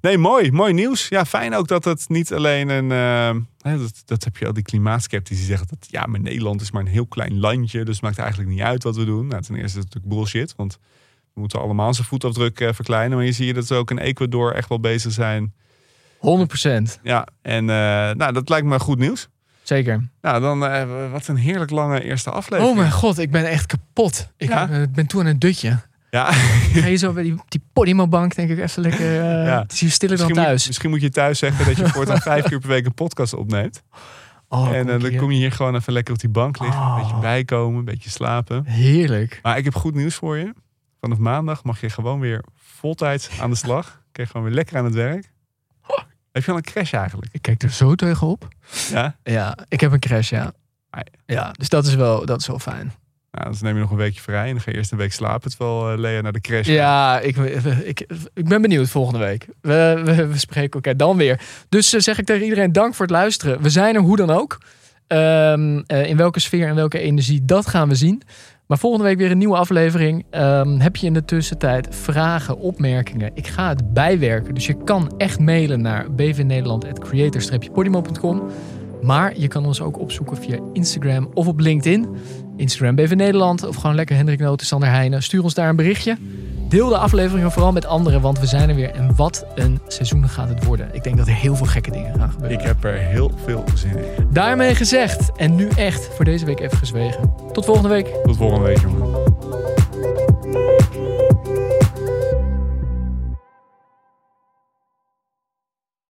nee, mooi. Mooi nieuws. Ja, fijn ook dat het niet alleen een... eh, hè, dat, dat heb je al die klimaatskeptici zeggen. Dat, ja, maar Nederland is maar een heel klein landje. Dus het maakt eigenlijk niet uit wat we doen. Nou, ten eerste is het natuurlijk bullshit. Want we moeten allemaal zijn voetafdruk eh, verkleinen. Maar je ziet dat ze ook in Ecuador echt wel bezig zijn. 100%. Ja, en eh, nou, dat lijkt me goed nieuws. Zeker. Nou, dan eh, wat een heerlijk lange eerste aflevering. Oh mijn god, ik ben echt kapot. Ik Ja? ben toe aan een dutje. Ja, ga hier zo bij die, die Podimo-bank, denk ik, even lekker... Ja. Het is hier stiller dan thuis. Moet, misschien moet je thuis zeggen dat je *laughs* voortaan vijf keer per week een podcast opneemt. Oh, en dan kom je hier gewoon even lekker op die bank liggen. Een beetje bijkomen, een beetje slapen. Heerlijk. Maar ik heb goed nieuws voor je. Vanaf maandag mag je gewoon weer voltijds aan de slag. Je gewoon weer lekker aan het werk. Heb je al een crash eigenlijk? Ik kijk er zo tegenop. Ja? Ja, ik heb een crash, ja. Ah, Ja, dus dat is wel, dat is wel fijn. Nou, dan neem je nog een weekje vrij en dan ga je eerst een week slapen. Terwijl eh, Lea naar de crash gaat. Ja, ik, ik, ik ben benieuwd volgende week. We, we, we spreken elkaar dan weer. Dus eh, zeg ik tegen iedereen dank voor het luisteren. We zijn er hoe dan ook. Ehm, eh, in welke sfeer en welke energie, dat gaan we zien. Maar volgende week weer een nieuwe aflevering. Ehm, heb je in de tussentijd vragen, opmerkingen? Ik ga het bijwerken. Dus je kan echt mailen naar bvnederland.creator-podimo.com. Maar je kan ons ook opzoeken via Instagram of op LinkedIn. Instagram BV Nederland of gewoon lekker Hendrik Noten, Sander Heijnen. Stuur ons daar een berichtje. Deel de afleveringen vooral met anderen, want we zijn er weer. En wat een seizoen gaat het worden. Ik denk dat er heel veel gekke dingen gaan gebeuren. Ik heb er heel veel zin in. Daarmee gezegd. En nu echt voor deze week even gezwegen. Tot volgende week. Tot volgende week, jongens.